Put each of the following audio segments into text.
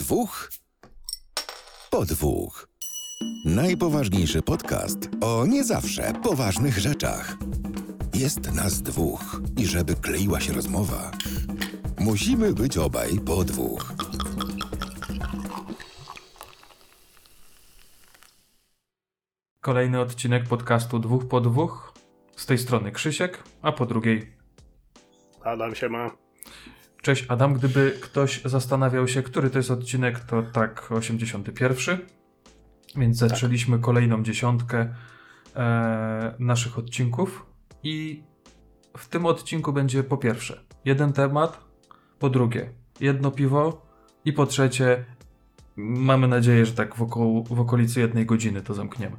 dwóch po dwóch. Najpoważniejszy podcast o nie zawsze poważnych rzeczach. Jest nas dwóch i żeby kleiła się rozmowa, musimy być obaj po dwóch. Kolejny odcinek podcastu dwóch po dwóch. Z tej strony Krzysiek, a po drugiej Adam się ma. Cześć Adam, gdyby ktoś zastanawiał się, który to jest odcinek, to tak 81. Więc zaczęliśmy kolejną dziesiątkę e, naszych odcinków i w tym odcinku będzie po pierwsze jeden temat, po drugie jedno piwo i po trzecie mamy nadzieję, że tak w okolicy jednej godziny to zamkniemy.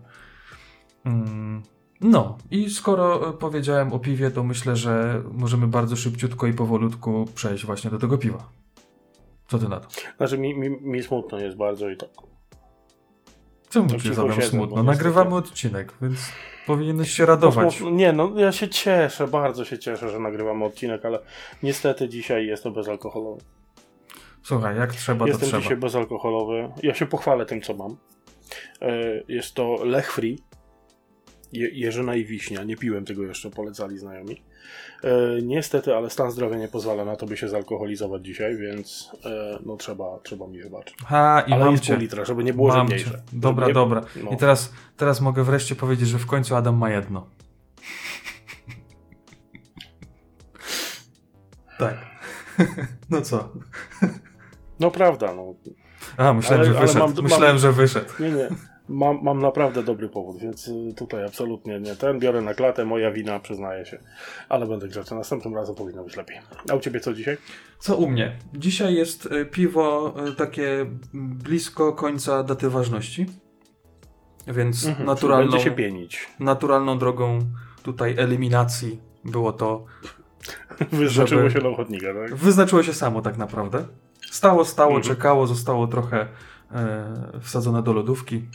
Mm, no, i skoro e, powiedziałem o piwie, to myślę, że możemy bardzo szybciutko i powolutku przejść właśnie do tego piwa. Co ty na to? Znaczy mi, mi, mi smutno jest bardzo i tak. Czemu To ci zadam smutno? Nagrywamy odcinek, więc powinieneś się radować. Smutno- Nie, no ja się cieszę, bardzo się cieszę, że nagrywamy odcinek, ale niestety dzisiaj jest to bezalkoholowy. Słuchaj, jak trzeba, to Jestem trzeba. dzisiaj bezalkoholowy. Ja się pochwalę tym, co mam. E, Jest to Lech Free. Je, Jerzyna i Wiśnia. Nie piłem tego jeszcze, polecali znajomi. E, niestety, ale stan zdrowia nie pozwala na to, by się zalkoholizować dzisiaj, więc e, no trzeba, trzeba mi wybaczyć. Ha, i ale mam jest cię. pół litra, żeby nie było, Mam mniejsze. Dobra, Nie- dobra. no. I teraz, teraz mogę wreszcie powiedzieć, że w końcu Adam ma jedno. tak. no co? No prawda, no. A, myślałem, Ale- że wyszedł. mam- mam- myślałem, że wyszedł. Nie, nie. Mam, mam naprawdę dobry powód, więc y, tutaj absolutnie nie ten. Biorę na klatę, moja wina, przyznaję się. Ale będę grzeczny. Następnym razem powinno być lepiej. A u ciebie co dzisiaj? Co u mnie? Dzisiaj jest y, piwo y, takie blisko końca daty ważności. Więc Mhm, naturalną, się pienić. naturalną drogą tutaj eliminacji było to. Wyznaczyło Żeby- się na ochotnika, tak? Wyznaczyło się samo tak naprawdę. Stało, stało, Mhm. czekało, zostało trochę e, wsadzone do lodówki.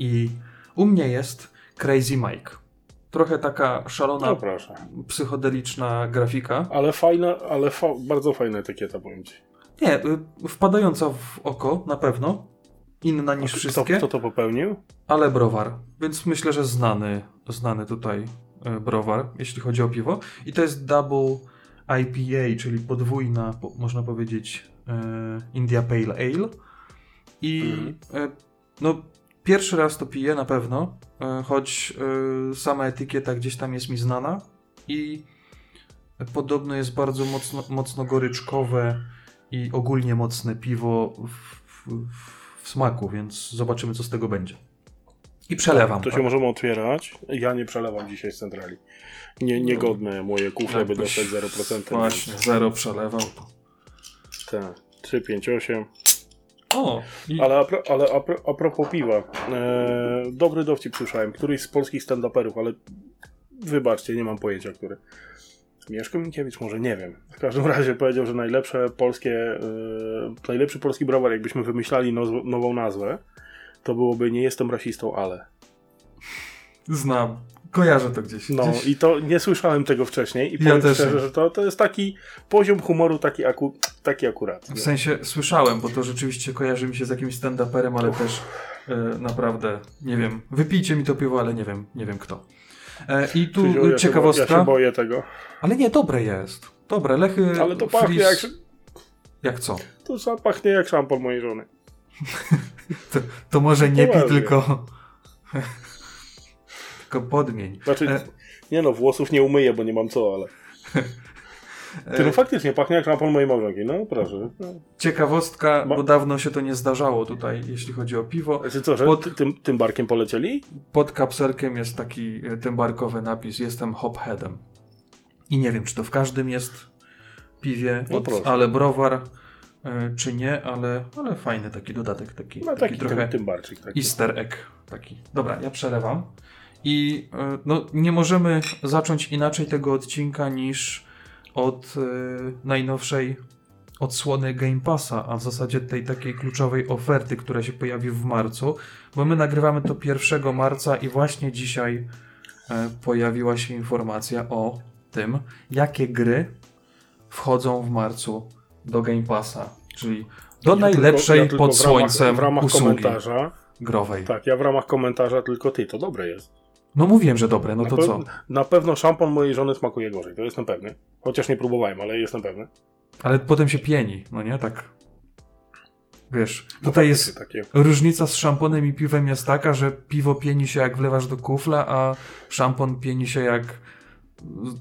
I u mnie jest Crazy Mike. Trochę taka szalona, No psychodeliczna grafika. Ale fajna, ale fa bardzo fajna etykieta, powiem ci. Nie, y, wpadająca w oko na pewno. Inna niż Kto, wszystkie, kto to popełnił? ale browar. Więc myślę, że znany, znany tutaj y, browar, jeśli chodzi o piwo. I to jest Double IPA, czyli podwójna, po, można powiedzieć, y, India Pale Ale. I y, no, pierwszy raz to piję na pewno, y, choć y, sama etykieta gdzieś tam jest mi znana. I podobno jest bardzo mocno, mocno goryczkowe i ogólnie mocne piwo w, w, w smaku, więc zobaczymy, co z tego będzie. I przelewam. To się tak? możemy otwierać. Ja nie przelewam dzisiaj z centrali. Nie, niegodne moje kufle, by Jakbyś dostać 0%. Właśnie, zero przelewał. To. Tak. 3, 5, 8. O! I, Ale ale a propos piwa. E, dobry dowcip słyszałem. Któryś z polskich stand-uperów, ale wybaczcie, nie mam pojęcia, który. Mieszko Minkiewicz, może nie wiem. W każdym razie powiedział, że najlepsze polskie, e, najlepszy polski browar, jakbyśmy wymyślali noz- nową nazwę, to byłoby nie jestem rasistą, ale. znam. Kojarzę to gdzieś. No gdzieś. i to nie słyszałem tego wcześniej i Ja powiem też szczerze, nie. że to, to jest taki poziom humoru taki, aku, taki akurat. W sensie słyszałem, bo to rzeczywiście kojarzy mi się z jakimś stand-uperem, ale też e, naprawdę, nie wiem, wypijcie mi to piwo, ale nie wiem, nie wiem kto. E, I tu ciekawostka. Ja się boję tego. Ale nie, dobre jest. Dobre, lechy. Ale to pachnie fris- jak, Jak co? to za- pachnie jak szampon mojej żony. To, to może nie pi, Poważnie. tylko. Tylko podmień. Znaczy, E, nie no, włosów nie umyję, bo nie mam co, ale... Ty, no faktycznie pachnie jak szampon mojej małżonki, no proszę. No. Ciekawostka, bo dawno się to nie zdarzało tutaj, jeśli chodzi o piwo. Znaczy co, że Pod- ty- tym, tym barkiem polecieli? Pod kapselkiem jest taki e, tymbarkowy napis: Jestem hopheadem. I nie wiem, czy to w każdym jest piwie, No od, ale browar, e, czy nie, ale, ale fajny taki dodatek, taki, No taki, taki trochę tym, tym. Taki. easter egg. Taki. Dobra, ja przelewam. I e, no, nie możemy zacząć inaczej tego odcinka niż od e, najnowszej odsłony Game Passa, a w zasadzie tej takiej kluczowej oferty, która się pojawi w marcu, bo my nagrywamy to 1 marca i właśnie dzisiaj e, pojawiła się informacja o tym, jakie gry wchodzą w marcu do Game Passa, czyli Do Ja tylko- najlepszej ja tylko pod w ramach- słońcem w ramach usługi komentarza. growej. Tak, ja w ramach komentarza tylko ty, to dobre jest. No mówiłem, że dobre, no na, to co? na pewno szampon mojej żony smakuje gorzej, to jestem pewny. Chociaż nie próbowałem, ale jestem pewny. Ale potem się pieni, no nie? Tak. Wiesz, No tutaj faktycznie jest Takie. różnica z szamponem i piwem jest taka, że piwo pieni się jak wlewasz do kufla, a szampon pieni się jak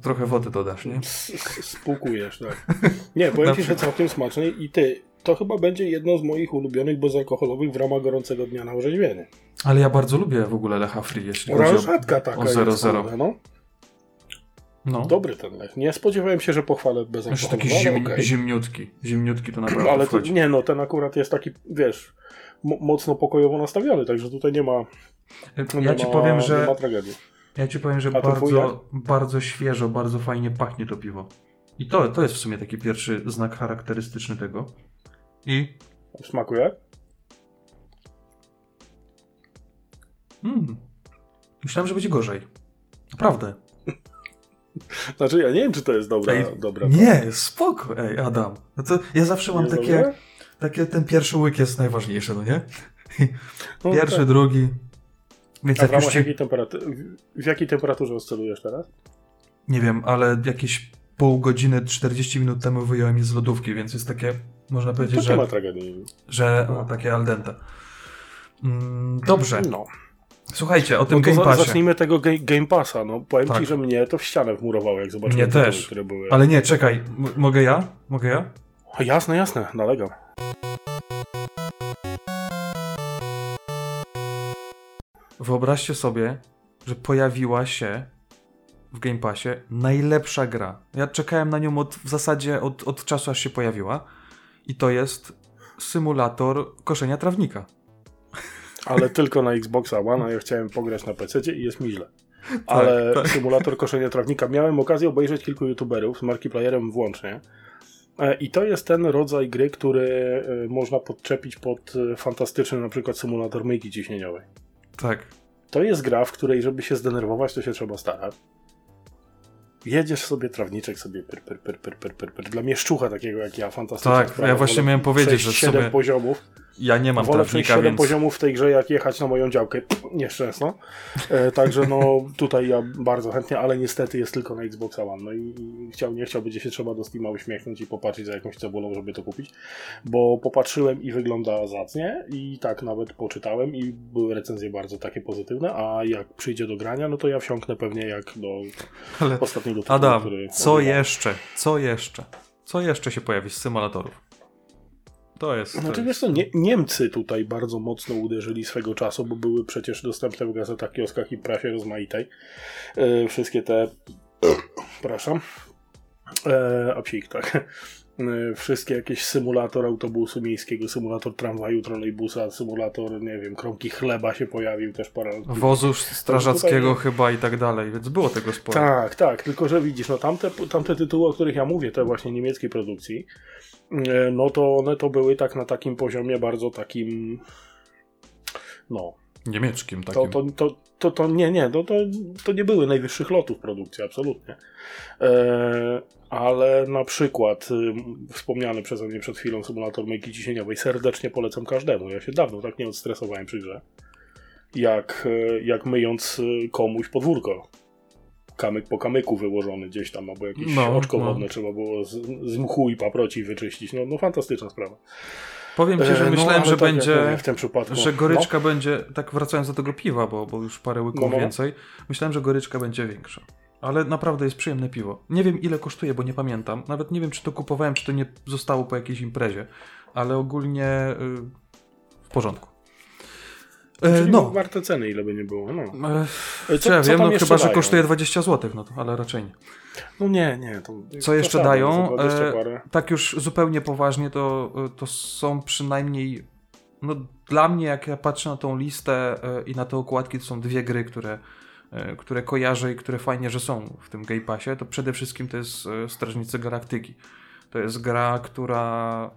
trochę wody dodasz, nie? Spłukujesz, tak. Nie, powiem ci, że całkiem smaczny i ty, to chyba będzie jedno z moich ulubionych bezalkoholowych w ramach gorącego dnia na orzeźwienie. Ale ja bardzo lubię w ogóle Lecha Free, jeśli chodzi o, taka o jest, 0,0. kurde, no. No. Dobry ten lech. Nie spodziewałem się, że pochwalę Jeszcze bezalkoholowy, taki ale zim, okej. zimniutki. Zimniutki to naprawdę Ale to, nie no, ten akurat jest taki, wiesz, mo- mocno pokojowo nastawiony, także tutaj nie ma, nie Ja ci ma, powiem, nie że ma tragedii. Ja ci powiem, że to bardzo, bardzo świeżo, bardzo fajnie pachnie to piwo. I to, to jest w sumie taki pierwszy znak charakterystyczny tego. I Smakuje? mm, myślałem, że będzie gorzej. Naprawdę. Znaczy ja nie wiem, czy to jest dobra, Ej, dobra. Nie, spoko, ej, Adam. No to ja zawsze mam takie, dobre? takie, ten pierwszy łyk jest najważniejszy, no nie? No Pierwszy, tak. drugi. Więc A w ramach ci, jakiej w jakiej temperaturze oscylujesz teraz? nie wiem, ale jakieś pół godziny, 40 minut temu wyjąłem je z lodówki, więc jest takie, można To powiedzieć, nie że, ma tragedii. że no, takie al dente. Mm, dobrze, No. słuchajcie, o tym No to Game Passie. zacznijmy tego ga- Game Passa. No, powiem Tak. ci, że mnie to w ścianę wmurowało, jak zobaczyłem Mnie tytuły, też. które były. Ale nie, czekaj, m- mogę ja? Mogę ja? O, jasne, jasne, nalegam. Wyobraźcie sobie, że pojawiła się w Game Passie najlepsza gra. Ja czekałem na nią od, w zasadzie od, od czasu, aż się pojawiła. I to jest symulator koszenia trawnika. Ale tylko na Xboxa One, a ja chciałem pograć na PC i jest mi źle. Ale tak. symulator koszenia trawnika. Miałem okazję obejrzeć kilku youtuberów z markiplayerem włącznie. E, I to jest ten rodzaj gry, który e, można podczepić pod e, fantastyczny na przykład symulator myjki ciśnieniowej. Tak. To jest gra, w której żeby się zdenerwować, to się trzeba starać. Jedziesz sobie, trawniczek sobie pyr, pyr, pyr, pyr, pyr, pyr, pyr. Dla mieszczucha takiego jak ja, fantastyczna Tak, sprawa. ja właśnie miałem powiedzieć, że w 7 sumie poziomów. Ja nie mam Wolę trawnika, 7 więc... poziomów w tej grze, jak jechać na moją działkę. Nieszczęsno. E, także no tutaj ja bardzo chętnie, ale niestety jest tylko na Xbox One. No i, i chciał, nie chciał, będzie się trzeba do Steama uśmiechnąć i popatrzeć za jakąś cebulą, żeby to kupić. Bo popatrzyłem i wygląda zacnie i tak nawet poczytałem i były recenzje bardzo takie pozytywne, a jak przyjdzie do grania, no to ja wsiąknę pewnie jak do Ale... ostatniego tytułu, Adam, który co jeszcze? Co jeszcze? Co jeszcze się pojawi z symulatorów? To jest... To Znaczy wiesz co, nie, Niemcy tutaj bardzo mocno uderzyli swego czasu, bo były przecież dostępne w gazetach, kioskach i prasie rozmaitej. E, wszystkie te... Przepraszam. E, a psik, tak. E, wszystkie jakieś symulator autobusu miejskiego, symulator tramwaju, trolejbusa, symulator, nie wiem, kromki chleba się pojawił też parę lat Wozu strażackiego Tutaj- chyba i tak dalej, więc było tego sporo. Tak, tak, tylko że widzisz, no tamte, tamte tytuły, o których ja mówię, te właśnie niemieckiej produkcji, no to one to były tak na takim poziomie bardzo takim, no, Niemieckim to, takim. to, to, to, to nie, nie, to, to, to nie były najwyższych lotów produkcji, absolutnie. E, ale na przykład y, wspomniany przeze mnie przed chwilą symulator myjki ciśnieniowej serdecznie polecam każdemu. Ja się dawno tak nie odstresowałem przy grze, jak, e, jak myjąc y, komuś podwórko. Kamyk po kamyku wyłożony gdzieś tam, albo jakieś No, oczko no. wodne trzeba było z, z mchu i paproci wyczyścić. No, no fantastyczna sprawa. Powiem ci, że E, no, myślałem, ale że tak będzie... w tym przypadku. Że goryczka będzie, tak wracając do tego piwa, bo, bo już parę łyków No, no. więcej, myślałem, że goryczka będzie większa. Ale naprawdę jest przyjemne piwo. Nie wiem ile kosztuje, bo nie pamiętam. Nawet nie wiem, czy to kupowałem, czy to nie zostało po jakiejś imprezie. Ale ogólnie y, w porządku. E, Czyli no. warte ceny, ile by nie było. No, E, Co- czy ja co wiem, no chyba, że dają? kosztuje 20 zł, no to, ale raczej nie. no nie, nie. To Co jeszcze dają? za 20 E, tak już zupełnie poważnie, to, to są przynajmniej. No, dla mnie, jak ja patrzę na tą listę e, i na te okładki, to są dwie gry, które, e, które kojarzę i które fajnie, że są w tym Game Passie. To przede wszystkim to jest e, Strażnicy Galaktyki. To jest gra, która.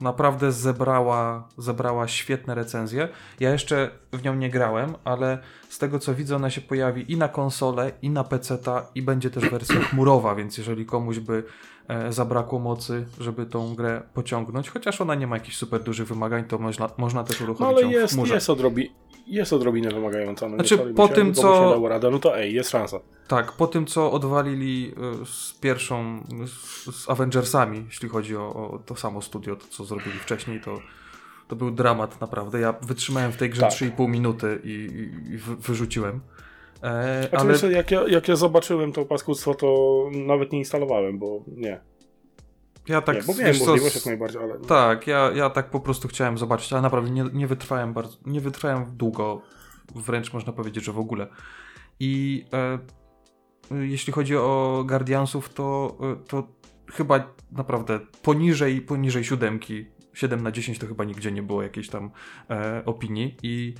Naprawdę zebrała, zebrała świetne recenzje. Ja jeszcze w nią nie grałem, ale z tego co widzę, ona się pojawi i na konsolę, i na PC-ta, i będzie też wersja chmurowa, więc jeżeli komuś by e, zabrakło mocy, żeby tą grę pociągnąć, chociaż ona nie ma jakichś super dużych wymagań, to można, można też No uruchomić ale ją w jest, chmurze. jest, odrobi, jest odrobinę wymagająca. No Znaczy, po tym, co- nie dało radę, no to ej, jest szansa. Tak, po tym co odwalili y, z pierwszą, z, z Avengersami, jeśli chodzi o, o to samo studio, to co zrobili wcześniej, to, to był dramat naprawdę. Ja wytrzymałem w tej grze Tak. 3,5 minuty i, i, i wy, wyrzuciłem. E, Znaczy, ale ale... jak, ja, jak ja zobaczyłem to paskudztwo, to nawet nie instalowałem, bo nie. Ja tak. nie bo miałem możliwość jak najbardziej, ale... Tak, ja, ja tak po prostu chciałem zobaczyć, ale naprawdę nie, nie wytrwałem bardzo, nie wytrwałem długo, wręcz można powiedzieć, że w ogóle. I e, jeśli chodzi o Guardiansów, to, e, to chyba naprawdę poniżej, poniżej siódemki, 7 na 10 to chyba nigdzie nie było jakiejś tam e, opinii i,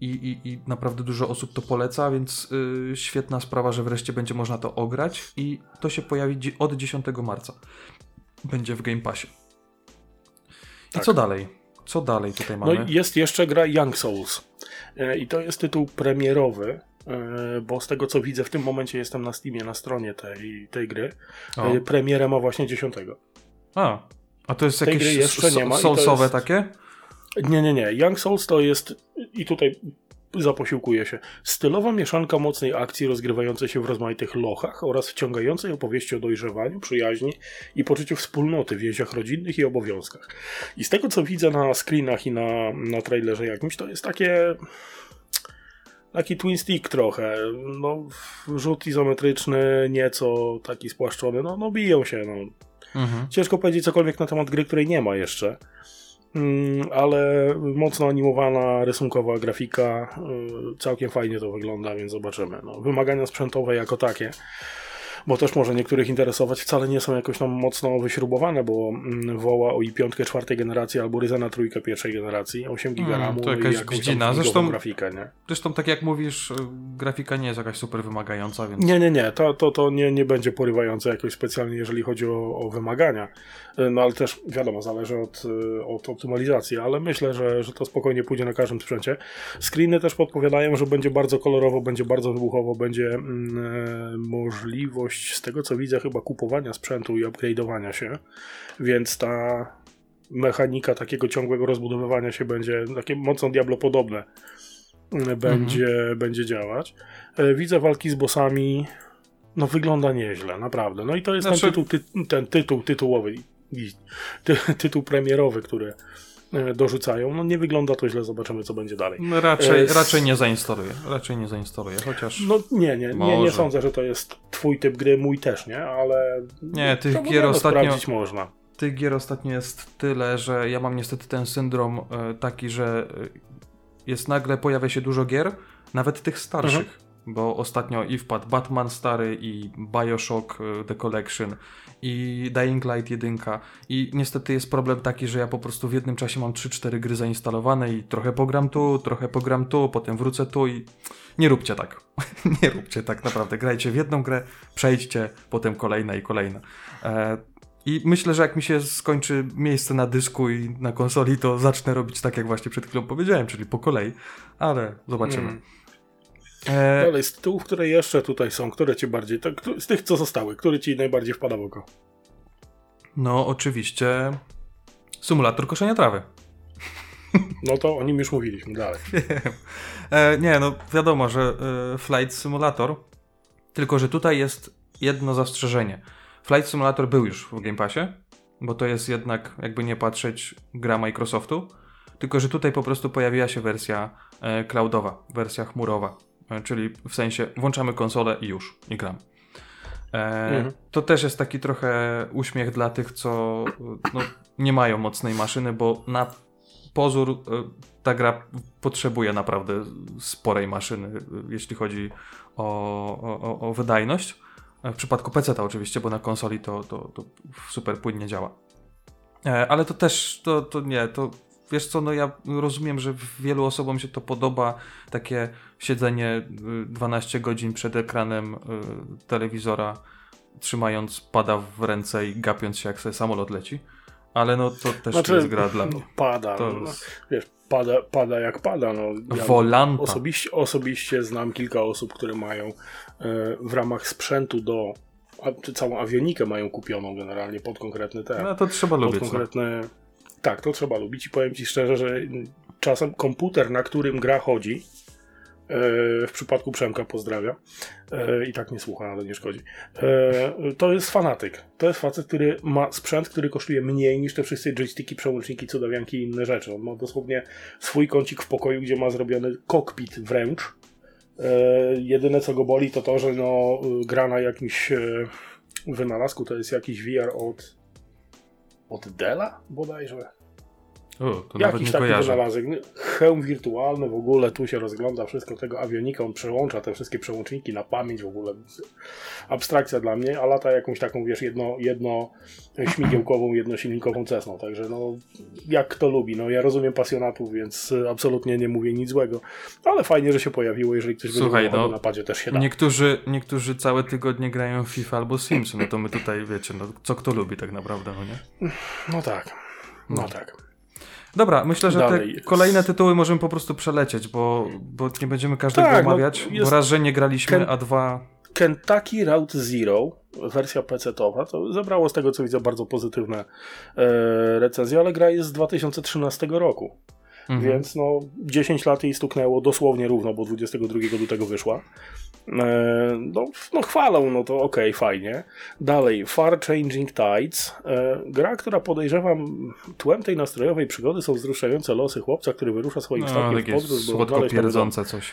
i, i, i naprawdę dużo osób to poleca, więc y, świetna sprawa, że wreszcie będzie można to ograć i to się pojawi od 10 marca. Będzie w Game Passie. I Tak. co dalej? Co dalej tutaj No mamy? i jest jeszcze gra Young Souls. E, I to jest tytuł premierowy, e, bo z tego co widzę w tym momencie jestem na Steamie, na stronie tej, tej gry. O. E, Premierę ma właśnie 10. A, a to jest tej jakieś gry jeszcze nie ma soulsowe jest- takie? Nie, nie, nie. Young Souls to jest, i tutaj zaposiłkuję się, stylowa mieszanka mocnej akcji rozgrywającej się w rozmaitych lochach oraz wciągającej opowieści o dojrzewaniu, przyjaźni i poczuciu wspólnoty w więziach rodzinnych i obowiązkach. I z tego co widzę na screenach i na, na trailerze jakimś, to jest takie taki twin stick trochę, no rzut izometryczny, nieco taki spłaszczony, no, no biją się, no Mhm. Ciężko powiedzieć cokolwiek na temat gry, której nie ma jeszcze. Mm, ale mocno animowana, rysunkowa grafika, y, całkiem fajnie to wygląda, więc zobaczymy. No, wymagania sprzętowe jako takie, bo też może niektórych interesować, wcale nie są jakoś tam mocno wyśrubowane, bo mm, woła o i5 czwartej generacji albo Ryzena trójkę pierwszej generacji, 8 GB Mm, RAMu to i jakaś tam Zresztą- grafikę, nie? Zresztą tak jak mówisz, y, grafika nie jest jakaś super wymagająca, więc... Nie, nie, nie. To, to, to nie, nie będzie porywające jakoś specjalnie, jeżeli chodzi o, o wymagania. Y, No ale też wiadomo, zależy od, y, od optymalizacji, ale myślę, że, że to spokojnie pójdzie na każdym sprzęcie. Screeny też podpowiadają, że będzie bardzo kolorowo, będzie bardzo wybuchowo, będzie mm, e, możliwość, z tego co widzę, chyba kupowania sprzętu i upgrade'owania się, więc ta mechanika takiego ciągłego rozbudowywania się będzie takie mocno Diablo podobne y, będzie, będzie działać. E, Widzę walki z bossami. No wygląda nieźle, naprawdę. No i to jest Znaczy- ten, tytuł, ty, ten tytuł tytułowy, ty, tytuł premierowy, który dorzucają. No nie wygląda to źle, zobaczymy co będzie dalej. No, raczej, E, raczej nie zainstaluję. Raczej nie zainstaluję, chociaż... No nie, nie, nie, nie sądzę, że to jest twój typ gry, mój też, nie? Ale Nie, tych gier ostatnio- sprawdzić można. tych gier ostatnio jest tyle, że ja mam niestety ten syndrom e, taki, że e, jest nagle pojawia się dużo gier, nawet tych starszych. Mhm. Bo ostatnio i wpadł Batman stary, i Bioshock e, The Collection, i Dying Light 1. I niestety jest problem taki, że ja po prostu w jednym czasie mam 3-4 gry zainstalowane i trochę pogram tu, trochę pogram tu, potem wrócę tu i nie róbcie tak. nie róbcie tak naprawdę. Grajcie w jedną grę, przejdźcie, potem kolejna i kolejna. E, i myślę, że jak mi się skończy miejsce na dysku i na konsoli, to zacznę robić tak, jak właśnie przed chwilą powiedziałem, czyli po kolei, ale zobaczymy. Mm. E, Dalej, z tytułów, które jeszcze tutaj są, które ci bardziej, to, któ- z tych co zostały, który ci najbardziej wpada w oko? no, oczywiście symulator koszenia trawy. No to o nim już mówiliśmy, dalej. e, nie, no wiadomo, że e, Flight Simulator, tylko że tutaj jest jedno zastrzeżenie. Flight Simulator był już w Game Passie, bo to jest jednak, jakby nie patrzeć, gra Microsoftu, tylko że tutaj po prostu pojawiła się wersja e, cloudowa, wersja chmurowa, czyli w sensie włączamy konsolę i już, i gram. E, Mhm. To też jest taki trochę uśmiech dla tych, co e, no, nie mają mocnej maszyny, bo na pozór e, ta gra potrzebuje naprawdę sporej maszyny, e, jeśli chodzi o, o, o- wydajność. E, W przypadku PC to oczywiście, bo na konsoli to, to, to super płynnie działa. E, Ale to też, to, to nie, to wiesz co, no ja rozumiem, że wielu osobom się to podoba, takie siedzenie y, 12 godzin przed ekranem y, telewizora, trzymając pada w ręce i gapiąc się jak sobie samolot leci. ale no to też Znaczy, jest gra dla mnie. Pada, To no, jest- wiesz, pada, pada jak pada. No, ja Volanta. Osobiście, osobiście znam kilka osób, które mają e, w ramach sprzętu do. A, czy całą awionikę mają kupioną generalnie pod konkretny ten. No to trzeba pod lubić. No. Tak, to trzeba lubić i powiem ci szczerze, że czasem komputer, na którym gra chodzi, e, w przypadku Przemka pozdrawia, e, i tak nie słucha, ale nie szkodzi, e, to jest fanatyk. To jest facet, który ma sprzęt, który kosztuje mniej niż te wszystkie joysticki, przełączniki, cudawianki i inne rzeczy. On ma dosłownie swój kącik w pokoju, gdzie ma zrobiony kokpit wręcz. Jedyne co go boli to to, że no, gra na jakimś wynalazku, to jest jakiś VR od od Dela bodajże. O, to Jakiś taki kojarzę. wynalazek. Hełm wirtualny w ogóle, tu się rozgląda wszystko tego awionika, on przełącza te wszystkie przełączniki na pamięć w ogóle. Abstrakcja dla mnie, a lata jakąś taką, wiesz, jedno, jedno śmigiełkową, jednosilnikową Cessną, także no, jak kto lubi. No, ja rozumiem pasjonatów, więc absolutnie nie mówię nic złego, ale fajnie, że się pojawiło, jeżeli ktoś Słuchaj, no, na padzie też się da. Niektórzy, niektórzy całe tygodnie grają w FIFA albo Sims, no to my tutaj, wiecie, no co kto lubi tak naprawdę, no nie? No tak, no, No. tak. Dobra, myślę, że te kolejne tytuły możemy po prostu przelecieć, bo, bo nie będziemy każdego Tak, no, omawiać, jest- bo raz, że nie graliśmy, Ken- a dwa... Kentucky Route Zero, wersja PC-towa, to zebrało z tego co widzę bardzo pozytywne e, recenzje, ale gra jest z 2013 roku. Mhm. Więc no 10 lat jej stuknęło dosłownie równo, bo 22 lutego wyszła. E, no, no chwalą, no to okej, fajnie. Dalej, Far Changing Tides. E, gra, która podejrzewam tłem tej nastrojowej przygody są wzruszające losy chłopca, który wyrusza swoim No, statkiem w podróż, słodko pierdzące coś.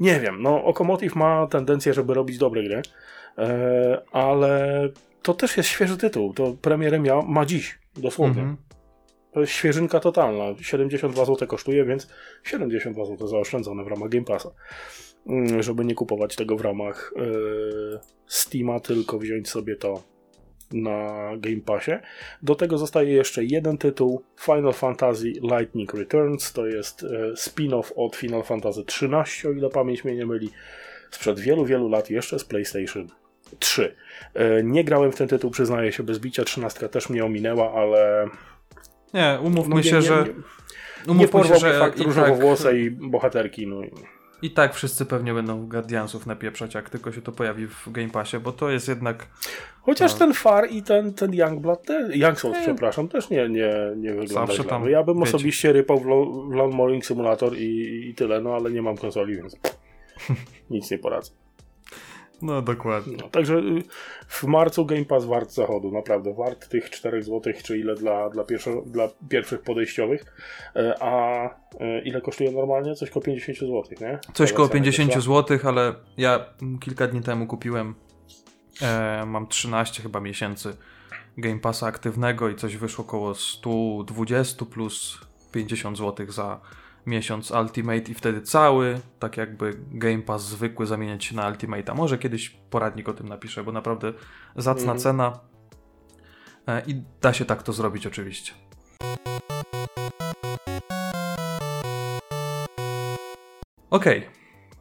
Nie wiem, no Okomotiv ma tendencję, żeby robić dobre gry, e, ale to też jest świeży tytuł. To premierę mia, ma dziś, dosłownie. Mhm. To jest świeżynka totalna. 72 zł kosztuje, więc 72 zł zaoszczędzone w ramach Game Passa. Mm, Żeby nie kupować tego w ramach e, Steama, tylko wziąć sobie to na Game Passie. Do tego zostaje jeszcze jeden tytuł Final Fantasy Lightning Returns. To jest e, spin-off od Final Fantasy XIII, o ile pamięć mnie nie myli. Sprzed wielu, wielu lat jeszcze z PlayStation 3. E, Nie grałem w ten tytuł, przyznaję się bez bicia. 13 też mnie ominęła, ale Nie, umówmy no, nie, się, nie, że... nie, nie Umówmy porwał się, że fakt i tak, bohaterki. No. I- tak wszyscy pewnie będą Guardiansów napieprzać, jak tylko się to pojawi w Game Passie, bo to jest jednak... Chociaż No. ten Far i ten, ten Youngblood, te, Young Souls, Nie. przepraszam, też nie, nie, nie wygląda Zawsze tam, ja bym wiecie. osobiście rypał w, Lo- w Lawn Mowing Simulator i, i tyle, no ale nie mam konsoli, więc nic nie poradzę. No dokładnie. No, także y, w marcu Game Pass wart zachodu, naprawdę wart tych 4 zł, czy ile dla, dla, pierwszo, dla pierwszych podejściowych. E, A e, ile kosztuje normalnie? Coś koło 50 zł, nie? Coś koło wersja 50 najwyższa. zł, ale ja mm, kilka dni temu kupiłem, e, mam 13 chyba miesięcy Game Passa aktywnego i coś wyszło koło 120 plus 50 zł za miesiąc Ultimate i wtedy cały, tak jakby Game Pass zwykły zamieniać się na Ultimate. A może kiedyś poradnik o tym napiszę, bo naprawdę zacna Mhm. cena e, i da się tak to zrobić oczywiście. Okej,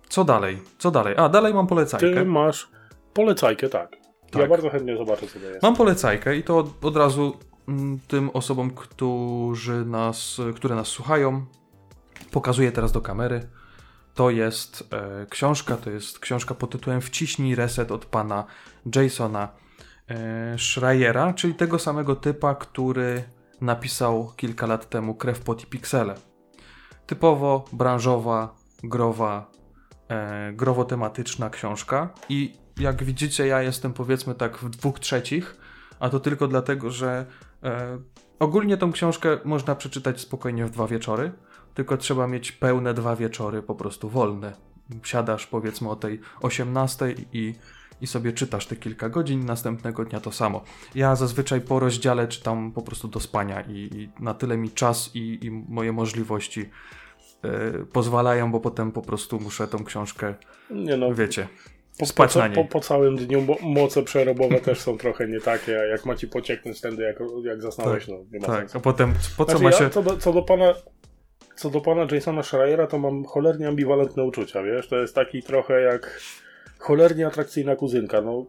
co dalej? Co dalej? A, dalej mam polecajkę. Ty masz polecajkę, tak. Ja Tak. bardzo chętnie zobaczę, co to jest. Mam polecajkę i to od, od razu mm, tym osobom, którzy nas, które nas słuchają, pokazuję teraz do kamery. To jest e, książka, to jest książka pod tytułem Wciśnij reset od pana Jasona e, Schreiera, czyli tego samego typa, który napisał kilka lat temu Krew, Pot i Piksele. Typowo branżowa, growa, e, growo-tematyczna książka i jak widzicie ja jestem powiedzmy tak w dwóch trzecich, a to tylko dlatego, że e, ogólnie tą książkę można przeczytać spokojnie w dwa wieczory, tylko trzeba mieć pełne dwa wieczory po prostu wolne. Siadasz powiedzmy o tej 18 i, i sobie czytasz te kilka godzin, następnego dnia to samo. Ja zazwyczaj po rozdziale czytam po prostu do spania i, i na tyle mi czas i, i moje możliwości e, pozwalają, bo potem po prostu muszę tą książkę, Nie no, wiecie, po, spać po, na niej. Po, po całym dniu mo moce przerobowe też są trochę nie takie, a jak ma ci pocieknąć tędy, jak, jak zasnąłeś, no nie ma tak, sensu. a potem po co Znaczy, ma ja, się... co, do, co do pana co do pana Jasona Schreiera, to mam cholernie ambiwalentne uczucia, wiesz? To jest taki trochę jak cholernie atrakcyjna kuzynka. No,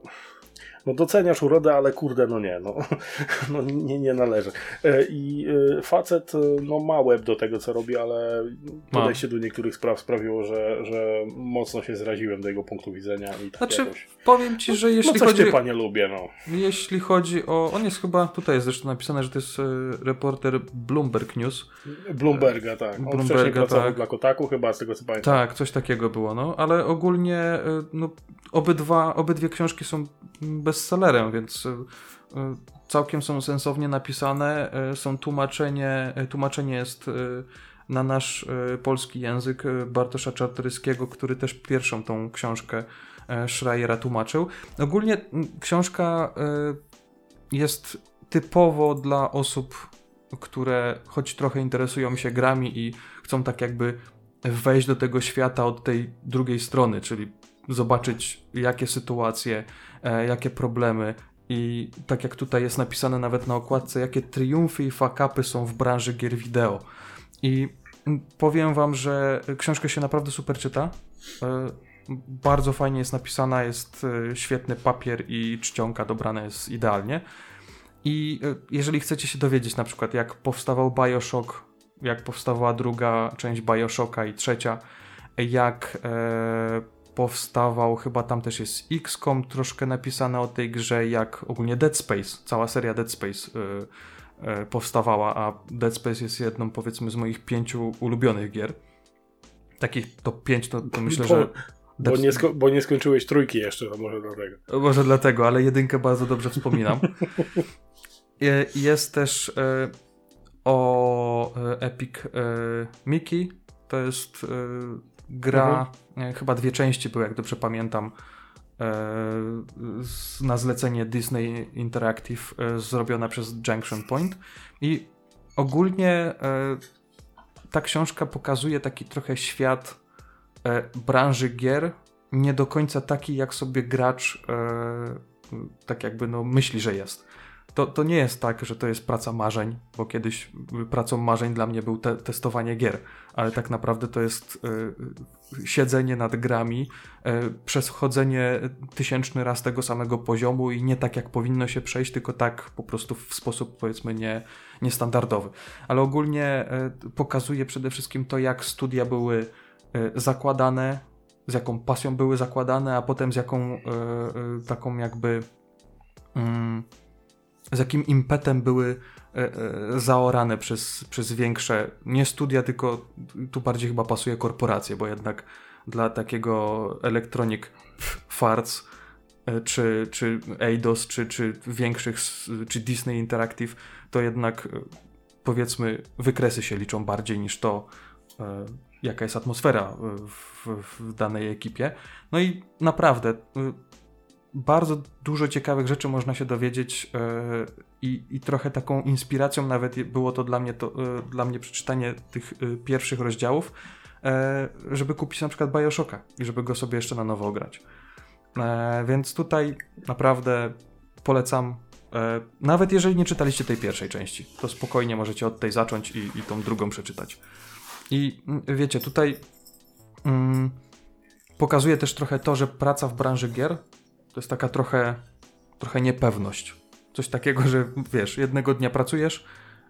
no doceniasz urodę, ale kurde, no nie, no, no nie, nie należy. E, I e, facet e, no ma łeb do tego, co robi, ale podejście do niektórych spraw sprawiło, że, że mocno się zraziłem do jego punktu widzenia i tak Znaczy, jakoś... powiem ci, że jeśli no coś chodzi... typa nie lubię, no. Jeśli chodzi o... On jest chyba... Tutaj jest zresztą napisane, że to jest reporter Bloomberg News. Bloomberga, tak. On Bloomberga, wcześniej pracował tak. dla Kotaku chyba, z tego co pamiętam. Tak, coś takiego było, no. Ale ogólnie no, obydwa, obydwie książki są bestsellerem, więc e, e, całkiem są sensownie napisane. e, Są tłumaczenie... Tłumaczenie jest... Na nasz polski język Bartosza Czartoryskiego, który też pierwszą tą książkę Schreiera tłumaczył. Ogólnie książka jest typowo dla osób, które choć trochę interesują się grami i chcą tak jakby wejść do tego świata od tej drugiej strony, czyli zobaczyć jakie sytuacje, e, jakie problemy i tak jak tutaj jest napisane nawet na okładce, jakie triumfy i fakapy są w branży gier wideo. I powiem wam, że książka się naprawdę super czyta. E, Bardzo fajnie jest napisana, jest e, świetny papier i czcionka dobrana jest idealnie. I jeżeli chcecie się dowiedzieć na przykład jak powstawał Bioshock, jak powstawała druga część Bioshocka i trzecia, jak e, powstawał, chyba tam też jest XCOM troszkę napisane o tej grze, jak ogólnie Dead Space, cała seria Dead Space e, e, powstawała, a Dead Space jest jedną powiedzmy z moich pięciu ulubionych gier. Takich top 5 to, to myślę, że... Bo nie, bo nie skończyłeś trójki jeszcze, to może dlatego. może dlatego, ale jedynkę bardzo dobrze wspominam. Je- Jest też e, o e, Epic e, Mickey. To jest e, gra, e, chyba dwie części były, jak dobrze pamiętam, e, na zlecenie Disney Interactive e, zrobiona przez Junction Point. I ogólnie ta książka pokazuje taki trochę świat branży gier, nie do końca taki, jak sobie gracz tak jakby no, myśli, że jest. To, to nie jest tak, że to jest praca marzeń, bo kiedyś pracą marzeń dla mnie był te, testowanie gier, ale tak naprawdę to jest e, siedzenie nad grami, e, przechodzenie tysięczny raz tego samego poziomu i nie tak jak powinno się przejść, tylko tak po prostu w sposób powiedzmy nie, niestandardowy. Ale ogólnie e, pokazuje przede wszystkim to, jak studia były zakładane, z jaką pasją były zakładane, a potem z jaką taką jakby mm, z jakim impetem były e, e, zaorane przez, przez większe, nie studia, tylko tu bardziej chyba pasuje korporacje, bo jednak dla takiego Electronic Farts e, czy, czy Eidos, czy, czy większych, czy Disney Interactive, to jednak powiedzmy wykresy się liczą bardziej niż to, jaka jest atmosfera w, w danej ekipie. No i naprawdę bardzo dużo ciekawych rzeczy można się dowiedzieć e, i, i trochę taką inspiracją nawet było to dla mnie, to, e, dla mnie przeczytanie tych e, pierwszych rozdziałów, żeby kupić na przykład Bioshocka i żeby go sobie jeszcze na nowo grać. E, więc tutaj naprawdę polecam. Nawet jeżeli nie czytaliście tej pierwszej części, to spokojnie możecie od tej zacząć i, i tą drugą przeczytać. I mm, wiecie, tutaj mm, pokazuje też trochę to, że praca w branży gier to jest taka trochę, trochę niepewność. Coś takiego, że wiesz, jednego dnia pracujesz,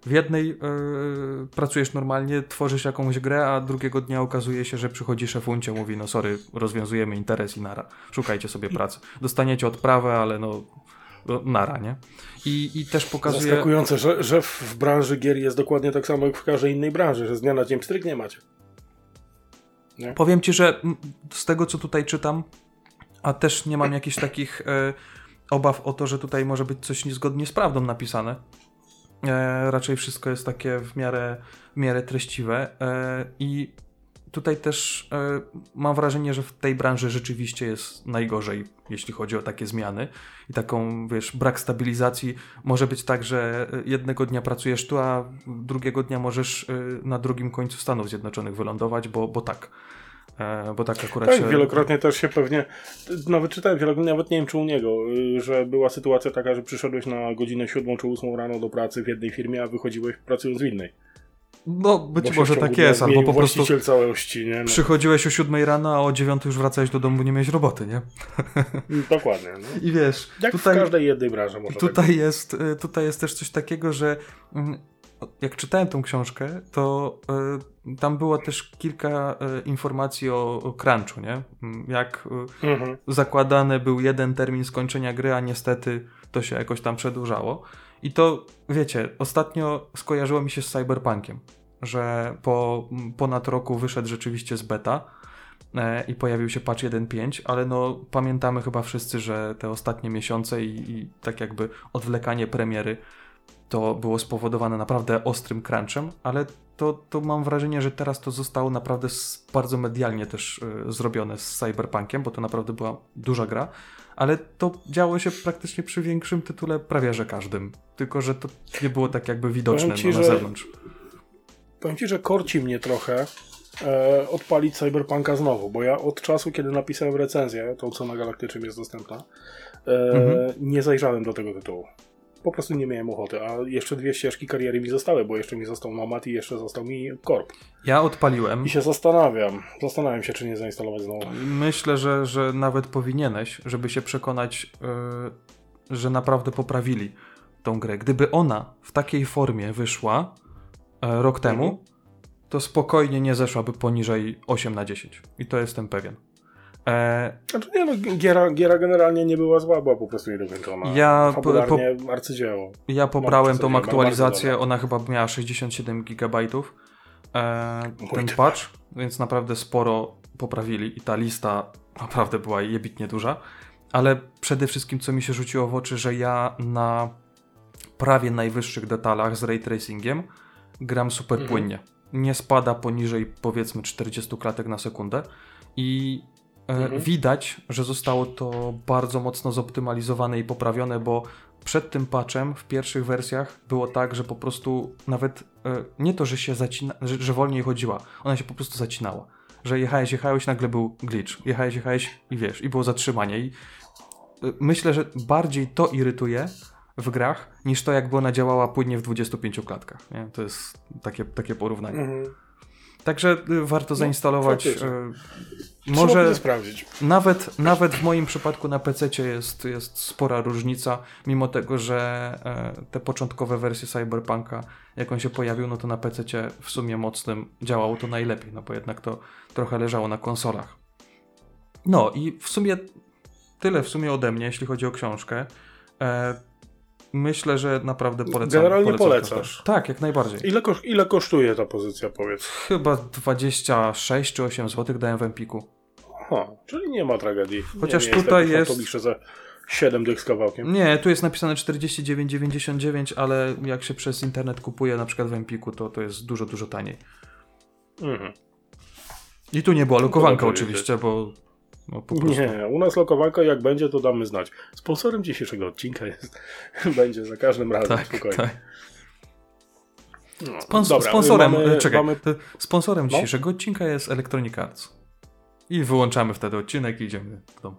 w jednej yy, pracujesz normalnie, tworzysz jakąś grę, a drugiego dnia okazuje się, że przychodzi szefuncie, mówi, no sorry, rozwiązujemy interes i nara. Szukajcie sobie pracy. Dostaniecie odprawę, ale no, no nara, nie? I, i też pokazuje... Zaskakujące, że, że w branży gier jest dokładnie tak samo jak w każdej innej branży, że z dnia na dzień pstryk nie macie. Powiem ci, że z tego co tutaj czytam, a też nie mam jakichś takich e, obaw o to, że tutaj może być coś niezgodnie z prawdą napisane. E, raczej wszystko jest takie w miarę, w miarę treściwe. E, I tutaj też e, mam wrażenie, że w tej branży rzeczywiście jest najgorzej, jeśli chodzi o takie zmiany i taką, wiesz, brak stabilizacji. Może być tak, że e, jednego dnia pracujesz tu, a drugiego dnia możesz e, na drugim końcu Stanów Zjednoczonych wylądować, bo, bo tak. E, bo tak akurat Tak, się... wielokrotnie też się pewnie, nawet czytałem wielokrotnie, nawet nie wiem czy u niego, y, że była sytuacja taka, że przyszedłeś na godzinę siódmą czy ósmą rano do pracy w jednej firmie, a wychodziłeś pracując w innej. No, być może tak jest, albo po prostu całości, nie? No, przychodziłeś o 7 rano, a o 9 już wracałeś do domu, nie miałeś roboty, nie? Dokładnie. No. I wiesz, Jak tutaj, w każdej jednej branży może tak tutaj, jest, y, tutaj jest też coś takiego, że mm, jak czytałem tą książkę, to y, tam było też kilka y, informacji o, o crunchu, nie? Mm, Jak y, Mhm. zakładany był jeden termin skończenia gry, a niestety to się jakoś tam przedłużało. I to, wiecie, ostatnio skojarzyło mi się z Cyberpunkiem, że po ponad roku wyszedł rzeczywiście z beta i pojawił się patch 1.5, ale no pamiętamy chyba wszyscy, że te ostatnie miesiące i, i tak jakby odwlekanie premiery to było spowodowane naprawdę ostrym crunchem, ale to, to mam wrażenie, że teraz to zostało naprawdę bardzo medialnie też y, zrobione z Cyberpunkiem, bo to naprawdę była duża gra, ale to działo się praktycznie przy większym tytule prawie że każdym, tylko że to nie było tak jakby widoczne ci, no, na że- zewnątrz. Powiem ci, że korci mnie trochę e, odpalić Cyberpunka znowu, bo ja od czasu, kiedy napisałem recenzję, tą co na Galaktycznym jest dostępna, e, Mhm. nie zajrzałem do tego tytułu. Po prostu nie miałem ochoty, a jeszcze dwie ścieżki kariery mi zostały, bo jeszcze mi został Nomad i jeszcze został mi Corp. Ja odpaliłem. I się zastanawiam, zastanawiam się, czy nie zainstalować znowu. Myślę, że, że nawet powinieneś, żeby się przekonać, yy, że naprawdę poprawili tą grę. Gdyby ona w takiej formie wyszła e, rok temu, Mhm. to spokojnie nie zeszłaby poniżej 8 na 10. I to jestem pewien. E, Znaczy nie no, giera, giera generalnie nie była zła, była po prostu niedokończona. Ja po- Fabularnie arcydzieło. ja pobrałem tą aktualizację, ona chyba miała 67 GB. E, ten patch, więc naprawdę sporo poprawili i ta lista naprawdę była jebitnie duża. Ale przede wszystkim, co mi się rzuciło w oczy, że ja na prawie najwyższych detalach z ray tracingiem gram super Mhm. płynnie. Nie spada poniżej powiedzmy 40 klatek na sekundę i Mhm. widać, że zostało to bardzo mocno zoptymalizowane i poprawione, bo przed tym patchem w pierwszych wersjach było tak, że po prostu nawet e, nie to, że się zacina, że, że wolniej chodziła, ona się po prostu zacinała. Że jechałeś, jechałeś, nagle był glitch. Jechałeś, jechałeś i wiesz, i było zatrzymanie. I e, myślę, że bardziej to irytuje w grach, niż to, jakby ona działała płynnie w 25 klatkach. Nie? To jest takie, takie porównanie. Mhm. Także y, warto zainstalować. faktycznie. Może sprawdzić. nawet, nawet w moim przypadku na PC jest, jest spora różnica, mimo tego, że e, te początkowe wersje Cyberpunka, jak on się pojawił, no to na PC w sumie mocnym działało to najlepiej, no bo jednak to trochę leżało na konsolach. No i w sumie tyle w sumie ode mnie, jeśli chodzi o książkę. E, myślę, że naprawdę polecam. Generalnie polecam polecasz. Tak, jak najbardziej. Ile, kosz- ile kosztuje ta pozycja, powiedz? Chyba 26 czy 8 zł dałem w Empiku. Aha, czyli nie ma tragedii. Chociaż nie, nie tutaj jest... jest- za 7 dych z kawałkiem. Nie, tu jest napisane 49,99, ale jak się przez internet kupuje, na przykład w Empiku, to to jest dużo, dużo taniej. Mhm. I tu nie była lokowanka oczywiście, bo no, po prostu... Nie, u nas lokowanka jak będzie, to damy znać. Sponsorem dzisiejszego odcinka jest, będzie za każdym razem, Tak, spokojnie. tak. No, Spons- dobra, sponsorem, mamy, czekaj, Mamy... sponsorem No. dzisiejszego odcinka jest Electronic Arts. I wyłączamy wtedy odcinek i idziemy w dom.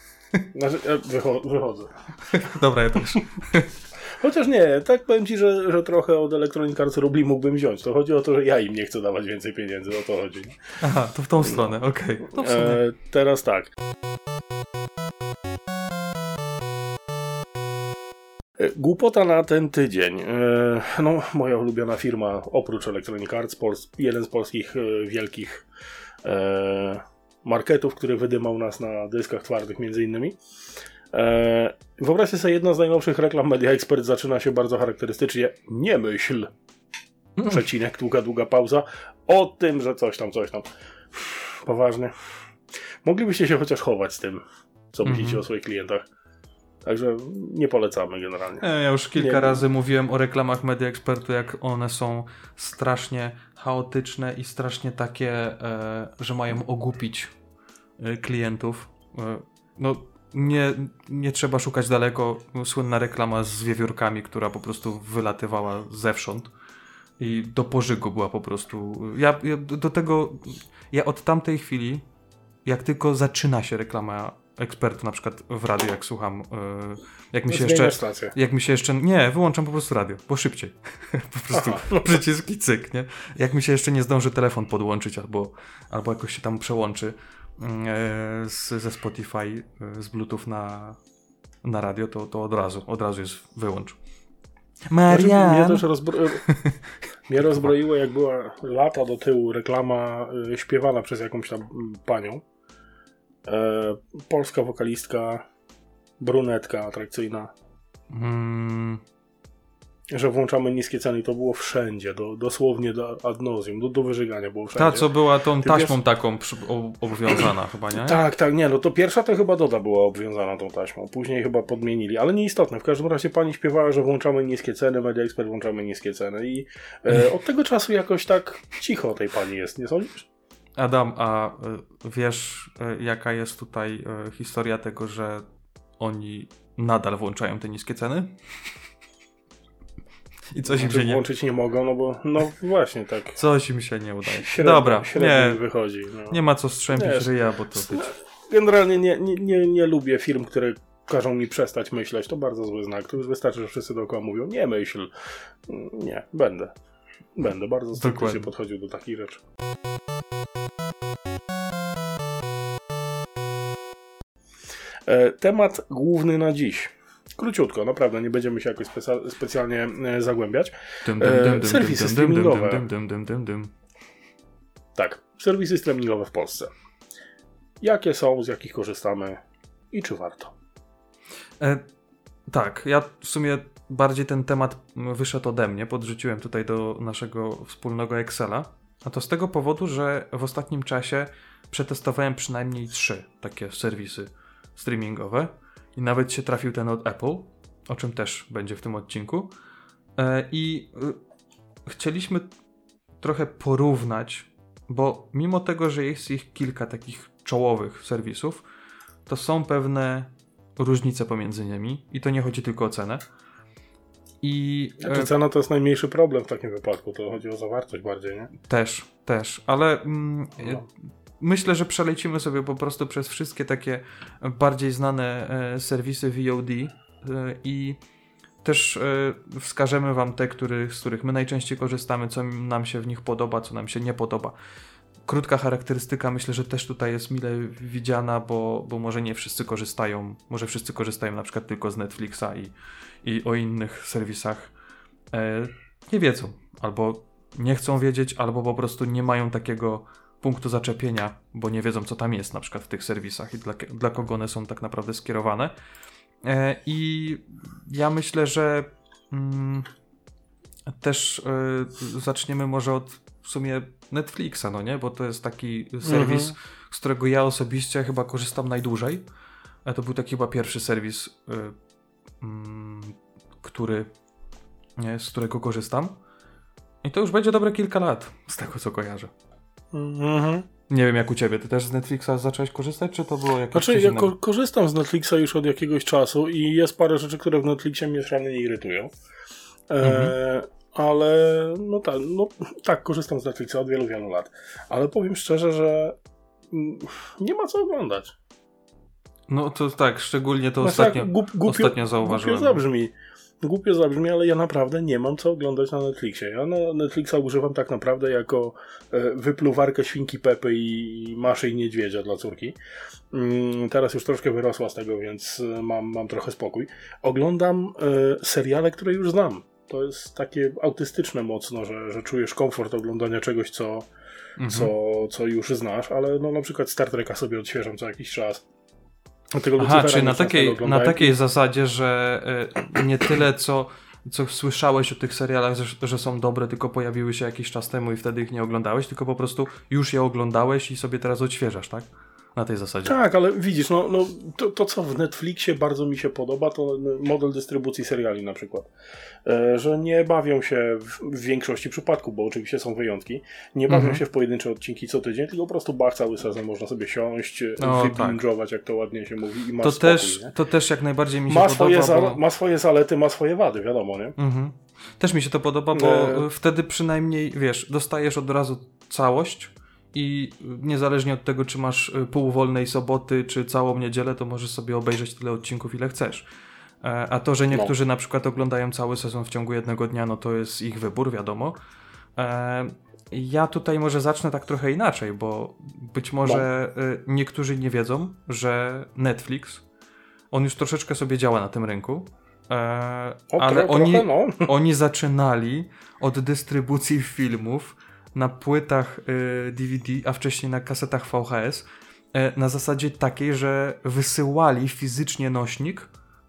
Znaczy, e, wycho- wychodzę. Dobra, ja też. Chociaż nie, tak powiem Ci, że, że trochę od Electronic Arts rubli mógłbym wziąć. To chodzi o to, że ja im nie chcę dawać więcej pieniędzy, o to chodzi. Aha, to w tą stronę, okej. Sumie. E, teraz tak. E, Głupota na ten tydzień. E, No, moja ulubiona firma, oprócz Electronic Arts, Pols- jeden z polskich e, wielkich marketów, który wydymał nas na dyskach twardych między innymi. E, Wyobraźcie sobie, jedna z najnowszych reklam Media Expert zaczyna się bardzo charakterystycznie. Nie myśl, Mm. przecinek, długa, długa pauza, o tym, że coś tam, coś tam. Poważnie. Moglibyście się chociaż chować z tym, co Mhm. myślicie o swoich klientach. Także nie polecamy generalnie. E, Ja już kilka Nie. razy mówiłem o reklamach Media Expertu, jak one są strasznie chaotyczne i strasznie takie, e, że mają ogłupić e, klientów. E, no, nie, nie trzeba szukać daleko. Słynna reklama z wiewiórkami, która po prostu wylatywała zewsząd i do pożygu była po prostu. Ja, ja do tego, ja od tamtej chwili, jak tylko zaczyna się reklama ekspertów, na przykład w radiu, jak słucham, yy, jak mi się Zmieniasz jeszcze... stację. Jak mi się jeszcze. Nie, wyłączam po prostu radio, bo szybciej. po prostu Aha, no. przycisk i cyk, nie? Jak mi się jeszcze nie zdąży telefon podłączyć albo, albo jakoś się tam przełączy mm, e, z, ze Spotify, e, z Bluetooth na, na radio, to, to od razu, od razu jest wyłącz. Znaczy, Mnie Marian! też rozbro... mnie rozbroiło, jak była lata do tyłu reklama śpiewana przez jakąś tam panią. E, polska wokalistka, brunetka atrakcyjna, Mm, że włączamy niskie ceny i to było wszędzie, do, dosłownie do ad nauseum, do, do wyżygania było wszędzie. ta, co była tą Ty taśmą wiesz- taką przy, o, obowiązana chyba, nie? Tak, tak, nie, no to pierwsza to chyba Doda była obwiązana tą taśmą, później chyba podmienili, ale nieistotne. W każdym razie pani śpiewała, że włączamy niskie ceny, Media Expert włączamy niskie ceny i e, od tego czasu jakoś tak cicho o tej pani jest, nie sądzisz? Adam, a y, wiesz, y, jaka jest tutaj y, historia tego, że oni nadal włączają te niskie ceny? I coś im Znaczy, się nie, włączyć nie mogą, no bo no właśnie tak. coś im się nie udaje. Średnio, Dobra, średnio nie, wychodzi. No. nie ma co strzępić Nie. ryja, bo to być. Generalnie nie, nie, nie, nie lubię firm, które każą mi przestać myśleć. To bardzo zły znak. To już wystarczy, że wszyscy dookoła mówią, nie myśl. Nie, będę. Będę bardzo skeptycznie podchodził do takich rzeczy. Temat główny na dziś. Króciutko, naprawdę, nie będziemy się jakoś speca- specjalnie e, zagłębiać. Dym, E, dym, dym, dym, serwisy streamingowe. Tak, serwisy streamingowe w Polsce. Jakie są, z jakich korzystamy i czy warto? E, tak, ja w sumie bardziej ten temat wyszedł ode mnie, podrzuciłem tutaj do naszego wspólnego Excela. A to z tego powodu, że w ostatnim czasie przetestowałem przynajmniej trzy takie serwisy streamingowe i nawet się trafił ten od Apple, o czym też będzie w tym odcinku. E, I y, chcieliśmy trochę porównać, bo mimo tego, że jest ich kilka takich czołowych serwisów, to są pewne różnice pomiędzy nimi i to nie chodzi tylko o cenę. I e, Znaczy, cena to jest najmniejszy problem w takim wypadku, to chodzi o zawartość bardziej, nie? też, też, ale mm, No. Myślę, że przelecimy sobie po prostu przez wszystkie takie bardziej znane e, serwisy VOD e, i też e, wskażemy Wam te, który, z których my najczęściej korzystamy, co nam się w nich podoba, co nam się nie podoba. Krótka charakterystyka myślę, że też tutaj jest mile widziana, bo, bo może nie wszyscy korzystają, może wszyscy korzystają na przykład tylko z Netflixa i, i o innych serwisach nie wiedzą, albo nie chcą wiedzieć, albo po prostu nie mają takiego punktu zaczepienia, bo nie wiedzą, co tam jest na przykład w tych serwisach i dla, dla kogo one są tak naprawdę skierowane. E, I ja myślę, że mm, też e, zaczniemy może od w sumie Netflixa, no nie? Bo to jest taki serwis, Mhm. z którego ja osobiście chyba korzystam najdłużej. A to był taki chyba pierwszy serwis, y, który, nie, z którego korzystam. I to już będzie dobre kilka lat, z tego co kojarzę. Mhm. Nie wiem jak u ciebie, ty też z Netflixa zacząłeś korzystać, czy to było jakieś Znaczy, ja ko- korzystam z Netflixa już od jakiegoś czasu i jest parę rzeczy, które w Netflixie mnie szalenie irytują. E, Mhm. Ale no tak, no tak, korzystam z Netflixa od wielu, wielu lat. Ale powiem szczerze, że mm, nie ma co oglądać. No to tak, szczególnie to Znaczy, ostatnio, głupio, ostatnio zauważyłem. Głupio zabrzmi. Głupio zabrzmi, ale ja naprawdę nie mam co oglądać na Netflixie. Ja na Netflixa używam tak naprawdę jako e, wypluwarkę świnki Pepy i maszy i niedźwiedzia dla córki. Mm, Teraz już troszkę wyrosła z tego, więc e, mam, mam trochę spokój. Oglądam e, seriale, które już znam. To jest takie autystyczne mocno, że, że czujesz komfort oglądania czegoś, co, Mhm. co, co już znasz, ale no na przykład Star Treka sobie odświeżam co jakiś czas. Dlatego Aha, czyli na takiej, na takiej zasadzie, że y, nie tyle co, co słyszałeś o tych serialach, że, że są dobre, tylko pojawiły się jakiś czas temu i wtedy ich nie oglądałeś, tylko po prostu już je oglądałeś i sobie teraz odświeżasz, tak? Na tej zasadzie. Tak, ale widzisz, no, no to, to co w Netflixie bardzo mi się podoba, to model dystrybucji seriali na przykład. E, że nie bawią się w, w większości przypadków, bo oczywiście są wyjątki, nie bawią Mhm. się w pojedyncze odcinki co tydzień, tylko po prostu bach cały sezon można sobie siąść, No, wybingować, jak to ładnie się mówi i masz To spokój, też, nie? to też jak najbardziej mi się Ma podoba. swoje, bo... ma swoje zalety, ma swoje wady, wiadomo, nie? Mhm. Też mi się to podoba, bo E. wtedy przynajmniej, wiesz, dostajesz od razu całość i niezależnie od tego, czy masz y, pół wolnej soboty, czy całą niedzielę, to możesz sobie obejrzeć tyle odcinków, ile chcesz. E, A to, że niektórzy na przykład oglądają cały sezon w ciągu jednego dnia, no to jest ich wybór, wiadomo. E, Ja tutaj może zacznę tak trochę inaczej, bo być może y, niektórzy nie wiedzą, że Netflix, on już troszeczkę sobie działa na tym rynku, e, ale oni, trochę, no. oni zaczynali od dystrybucji filmów na płytach y, DVD, a wcześniej na kasetach VHS, e, na zasadzie takiej, że wysyłali fizycznie nośnik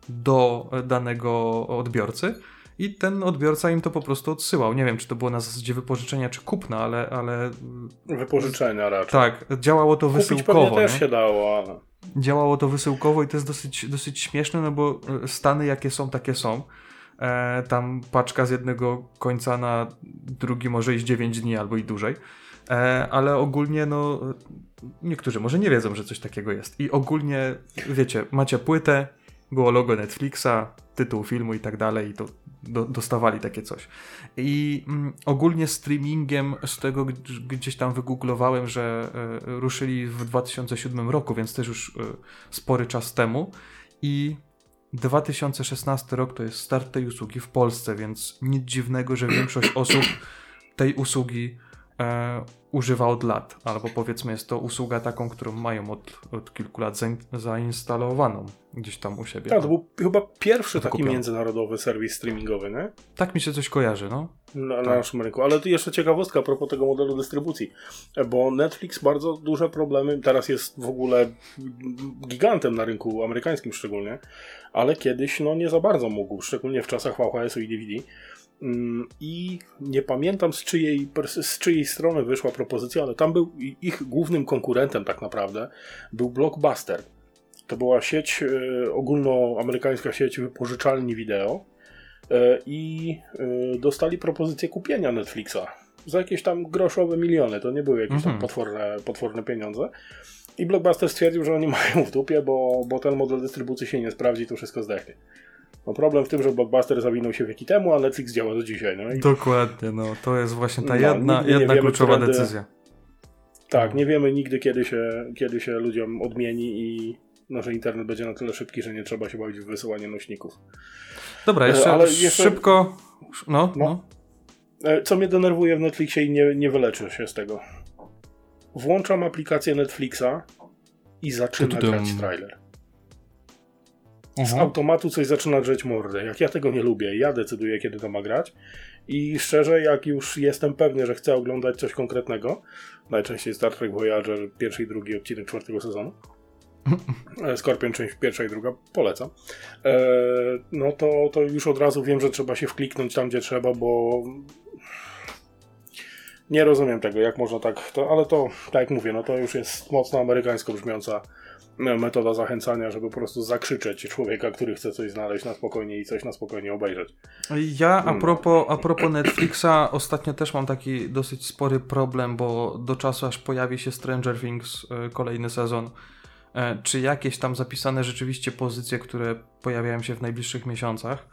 do danego odbiorcy i ten odbiorca im to po prostu odsyłał. Nie wiem, czy to było na zasadzie wypożyczenia czy kupna, ale, ale Wypożyczenia raczej. tak, działało to Kupić wysyłkowo. też nie? się dało, ale... Działało to wysyłkowo i to jest dosyć, dosyć śmieszne, no bo e, Stany jakie są, takie są. E, tam paczka z jednego końca na drugi może iść 9 dni albo i dłużej. E, ale ogólnie, no, niektórzy może nie wiedzą, że coś takiego jest. I ogólnie, wiecie, macie płytę, było logo Netflixa, tytuł filmu i tak dalej, i to do, dostawali takie coś. I mm, ogólnie streamingiem z tego gdzieś tam wygooglowałem, że e, ruszyli w 2007 roku, więc też już e, spory czas temu. I 2016 rok to jest start tej usługi w Polsce, więc nic dziwnego, że większość osób tej usługi e, używa od lat, albo powiedzmy jest to usługa taką, którą mają od, od kilku lat zain, zainstalowaną gdzieś tam u siebie. Tak, to był chyba pierwszy taki Kupiony. międzynarodowy serwis streamingowy, nie? tak mi się coś kojarzy, no. Na, na Tak. naszym rynku. Ale tu jeszcze ciekawostka a propos tego modelu dystrybucji, bo Netflix bardzo duże problemy, teraz jest w ogóle gigantem na rynku amerykańskim szczególnie, ale kiedyś no nie za bardzo mógł, szczególnie w czasach VHS-u i DVD. Mm, I nie pamiętam z czyjej, z czyjej strony wyszła propozycja, ale tam był ich głównym konkurentem tak naprawdę był Blockbuster. To była sieć, e, ogólnoamerykańska sieć wypożyczalni wideo e, i e, dostali propozycję kupienia Netflixa za jakieś tam groszowe miliony. To nie były jakieś tam Mhm. potworne, potworne pieniądze. I Blockbuster stwierdził, że oni mają w dupie, bo, bo ten model dystrybucji się nie sprawdzi, to wszystko zdechnie. No problem w tym, że Blockbuster zawinął się wieki temu, a Netflix działa do dzisiaj. No i Dokładnie, no to jest właśnie ta No, jedna, nie jedna wiemy, kluczowa którędy- decyzja. tak, nie wiemy nigdy, kiedy się, kiedy się ludziom odmieni i no, że internet będzie na tyle szybki, że nie trzeba się bawić w wysyłanie nośników. Dobra, E, jeszcze, ale jeszcze- szybko. No, no. No. E, Co mnie denerwuje w Netflixie i nie, nie wyleczę się z tego. Włączam aplikację Netflixa i zaczyna Tudum. grać trailer. Z Mhm. automatu coś zaczyna drzeć mordę. Jak ja tego nie lubię, ja decyduję, kiedy to ma grać. I szczerze, jak już jestem pewny, że chcę oglądać coś konkretnego, najczęściej Star Trek Voyager, pierwszy i drugi odcinek czwartego sezonu, e, Skorpion część pierwsza i druga, polecam, e, no to, to już od razu wiem, że trzeba się wkliknąć tam, gdzie trzeba, bo nie rozumiem tego, jak można tak, to, ale to, tak jak mówię, no to już jest mocno amerykańsko brzmiąca metoda zachęcania, żeby po prostu zakrzyczeć człowieka, który chce coś znaleźć na spokojnie i coś na spokojnie obejrzeć. Ja a Mm. propos, a propos Netflixa, ostatnio też mam taki dosyć spory problem, bo do czasu aż pojawi się Stranger Things e, kolejny sezon, e, czy jakieś tam zapisane rzeczywiście pozycje, które pojawiają się w najbliższych miesiącach,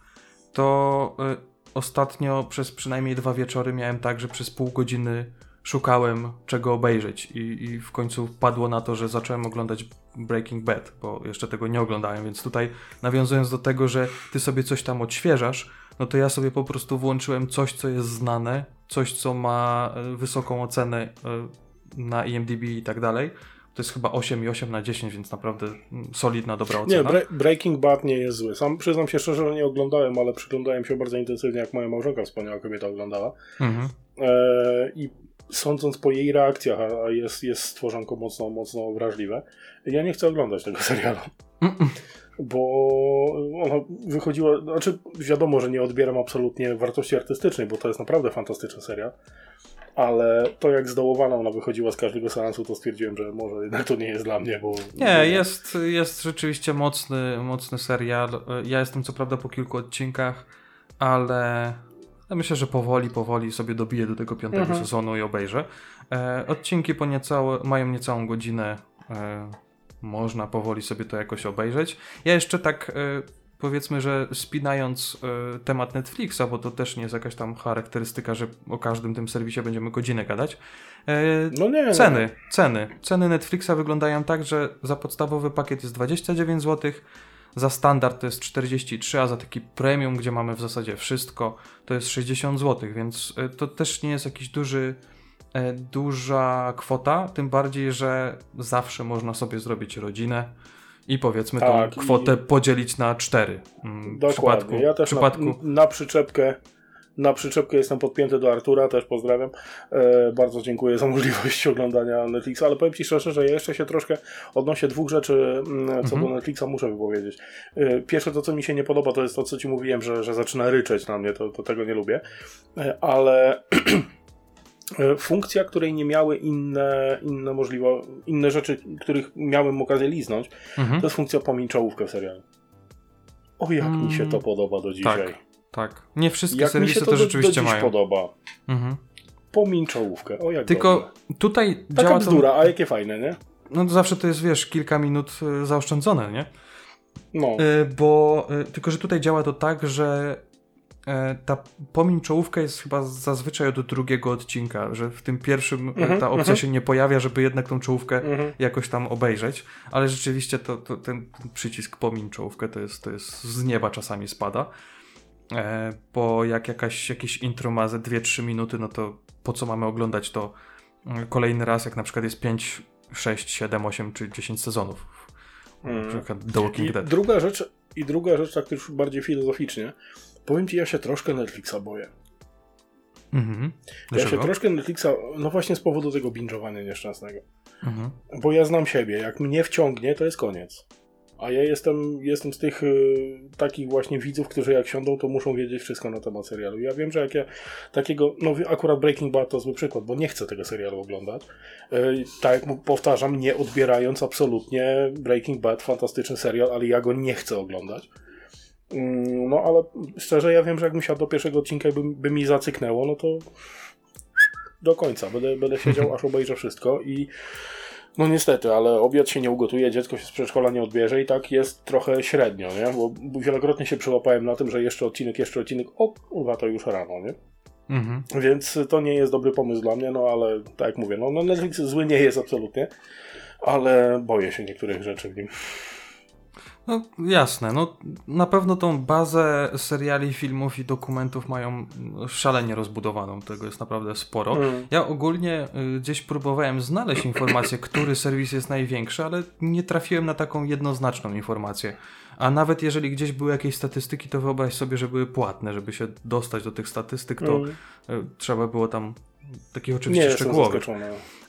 to e, ostatnio przez przynajmniej dwa wieczory miałem tak, że przez pół godziny szukałem czego obejrzeć i, i w końcu padło na to, że zacząłem oglądać Breaking Bad, bo jeszcze tego nie oglądałem, więc tutaj nawiązując do tego, że ty sobie coś tam odświeżasz, no to ja sobie po prostu włączyłem coś, co jest znane, coś, co ma e, wysoką ocenę e, na IMDb i tak dalej. To jest chyba 8,8 na 10, więc naprawdę mm, solidna, dobra Nie, ocena. Bre- Breaking Bad nie jest zły. Sam przyznam się szczerze, że nie oglądałem, ale przyglądałem się bardzo intensywnie, jak moja małżonka, wspaniała kobieta, oglądała. Mhm. E, I sądząc po jej reakcjach, a jest, jest stworzonko mocno, mocno wrażliwe, ja nie chcę oglądać tego serialu. Bo ona wychodziła, znaczy wiadomo, że nie odbieram absolutnie wartości artystycznej, bo to jest naprawdę fantastyczny serial, ale to jak zdołowana ona wychodziła z każdego seansu, to stwierdziłem, że może jednak to nie jest dla mnie, bo... Nie, jest, jest rzeczywiście mocny, mocny serial. Ja jestem co prawda po kilku odcinkach, ale ja myślę, że powoli, powoli sobie dobiję do tego piątego Mhm. sezonu i obejrzę. E, odcinki po niecałe, mają niecałą godzinę. E, można powoli sobie to jakoś obejrzeć. Ja jeszcze tak e, powiedzmy, że spinając y, temat Netflixa, bo to też nie jest jakaś tam charakterystyka, że o każdym tym serwisie będziemy godzinę gadać. y, No nie. Ceny, ceny. Ceny Netflixa wyglądają tak, że za podstawowy pakiet jest 29 zł, za standard to jest 43, a za taki premium, gdzie mamy w zasadzie wszystko, to jest 60 zł, więc y, to też nie jest jakiś duży, e, duża kwota, tym bardziej, że zawsze można sobie zrobić rodzinę i powiedzmy Tak, tą kwotę podzielić na 4. W Dokładnie. przypadku, ja w też przypadku na, na przyczepkę na przyczepkę jestem podpięty do Artura, też pozdrawiam. E, bardzo dziękuję za możliwość oglądania Netflixa, ale powiem Ci szczerze, że ja jeszcze się troszkę odnośnie dwóch rzeczy, mm, co Mhm. do Netflixa muszę wypowiedzieć. E, pierwsze to, co mi się nie podoba, to jest to, co Ci mówiłem, że, że zaczyna ryczeć na mnie, to, to tego nie lubię, e, ale e, funkcja, której nie miały inne, inne możliwe, inne rzeczy, których miałem okazję liznąć, mhm. to jest funkcja pomiń czołówkę w serialu. O, jak mi się Mm, to podoba do dzisiaj. tak. Tak, nie wszystkie Jak serwisy to, to, do, do rzeczywiście dziś mają. podoba. Mhm. Pomiń czołówkę. O, jak Tylko dobrze. tutaj Taka działa to... bzdura, a jakie fajne, nie? No to zawsze to jest, wiesz, kilka minut y, zaoszczędzone, nie? No. Y, bo y, tylko, że tutaj działa to tak, że e, ta pomiń czołówka jest chyba zazwyczaj od drugiego odcinka, że w tym pierwszym y, Mhm, ta opcja mhm. się nie pojawia, żeby jednak tą czołówkę Mhm. jakoś tam obejrzeć, ale rzeczywiście to, to ten, ten przycisk pomiń czołówkę to jest, to jest z nieba czasami spada. E, bo jak jakaś, jakieś intro ma ze 2-3 minuty, no to po co mamy oglądać to mm, kolejny raz, jak na przykład jest 5, 6, 7, 8 czy 10 sezonów. Mm. Przykład The Walking I Dead. druga rzecz, i druga rzecz, tak już bardziej filozoficznie. Powiem ci, ja się troszkę Netflixa boję. Mhm. Ja się troszkę Netflixa, no właśnie z powodu tego binge'owania nieszczęsnego. Mhm. Bo ja znam siebie, jak mnie wciągnie, to jest koniec. A ja jestem, jestem z tych y, takich właśnie widzów, którzy jak siądą, to muszą wiedzieć wszystko na temat serialu. Ja wiem, że jak ja takiego, no akurat Breaking Bad to zły przykład, bo nie chcę tego serialu oglądać. Y, tak jak powtarzam, nie odbierając absolutnie Breaking Bad, fantastyczny serial, ale ja go nie chcę oglądać. Mm, No ale szczerze, ja wiem, że jakbym siadł do pierwszego odcinka i by, by mi zacyknęło, no to do końca. Będę, będę siedział, aż obejrzę wszystko i no niestety, ale obiad się nie ugotuje, dziecko się z przedszkola nie odbierze i tak jest trochę średnio, nie? Bo wielokrotnie się przyłapałem na tym, że jeszcze odcinek, jeszcze odcinek, o kurwa, to już rano, nie? Mhm. Więc to nie jest dobry pomysł dla mnie, no ale tak jak mówię, no, no Netflix zły nie jest absolutnie, ale boję się niektórych rzeczy w nim. No jasne, no na pewno tą bazę seriali, filmów i dokumentów mają szalenie rozbudowaną, tego jest naprawdę sporo. Mm. Ja ogólnie y, gdzieś próbowałem znaleźć informację, który serwis jest największy, ale nie trafiłem na taką jednoznaczną informację. A nawet jeżeli gdzieś były jakieś statystyki, to wyobraź sobie, że były płatne, żeby się dostać do tych statystyk, to Mm. trzeba było tam takich oczywiście szczegółowych.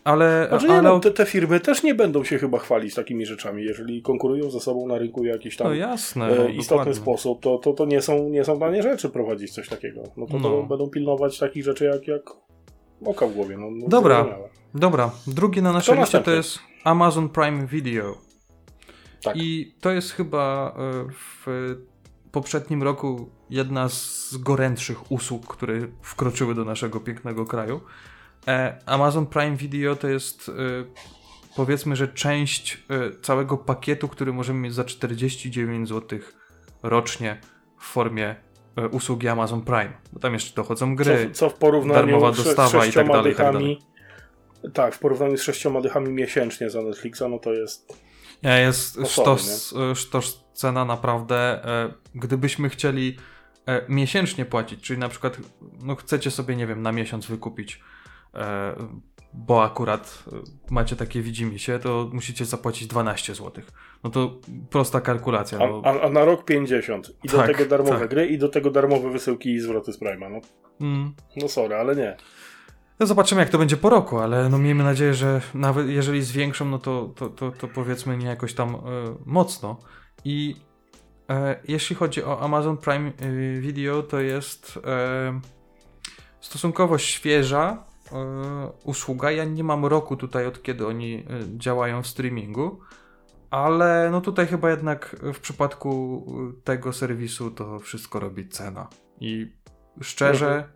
Ale, Znaczy, nie, ale no, te, te firmy też nie będą się chyba chwalić takimi rzeczami, jeżeli konkurują ze sobą na rynku w jakiś tam no jasne, e, no, istotny dokładnie. sposób, to, to, to nie, są, nie są dane rzeczy prowadzić coś takiego. No to, to No. będą pilnować takich rzeczy jak, jak oka w głowie. No, no, Dobra. zrozumiałe. Dobra, drugi na naszej liście to jest Amazon Prime Video. Tak. I to jest chyba e, w poprzednim roku jedna z gorętszych usług, które wkroczyły do naszego pięknego kraju. E, Amazon Prime Video to jest e, powiedzmy, że część e, całego pakietu, który możemy mieć za 49 zł rocznie w formie usługi Amazon Prime. Bo tam jeszcze dochodzą gry. Co, co w porównaniu darmowa z, z dostawa i tak dalej, tak dychami. Tak, w porównaniu z sześcioma dychami miesięcznie za Netflixa, no to jest. Nie, jest No sztos, sztos cena naprawdę. Gdybyśmy chcieli miesięcznie płacić, czyli na przykład no chcecie sobie, nie wiem, na miesiąc wykupić, bo akurat e, macie takie widzimisię, to musicie zapłacić 12 zł. No to prosta kalkulacja. A, No, a, a na rok 50. I do Tak, tego darmowe tak. gry, i do tego darmowe wysyłki i zwroty z Prime'a. No, mm, no sorry, ale nie. no zobaczymy, jak to będzie po roku, ale no miejmy nadzieję, że nawet jeżeli zwiększą, no to, to, to, to powiedzmy nie jakoś tam e, mocno. I e, jeśli chodzi o Amazon Prime e, Video, to jest e, stosunkowo świeża e, usługa. Ja nie mam roku tutaj, od kiedy oni e, działają w streamingu. Ale no tutaj chyba jednak w przypadku e, tego serwisu to wszystko robi cena. I szczerze,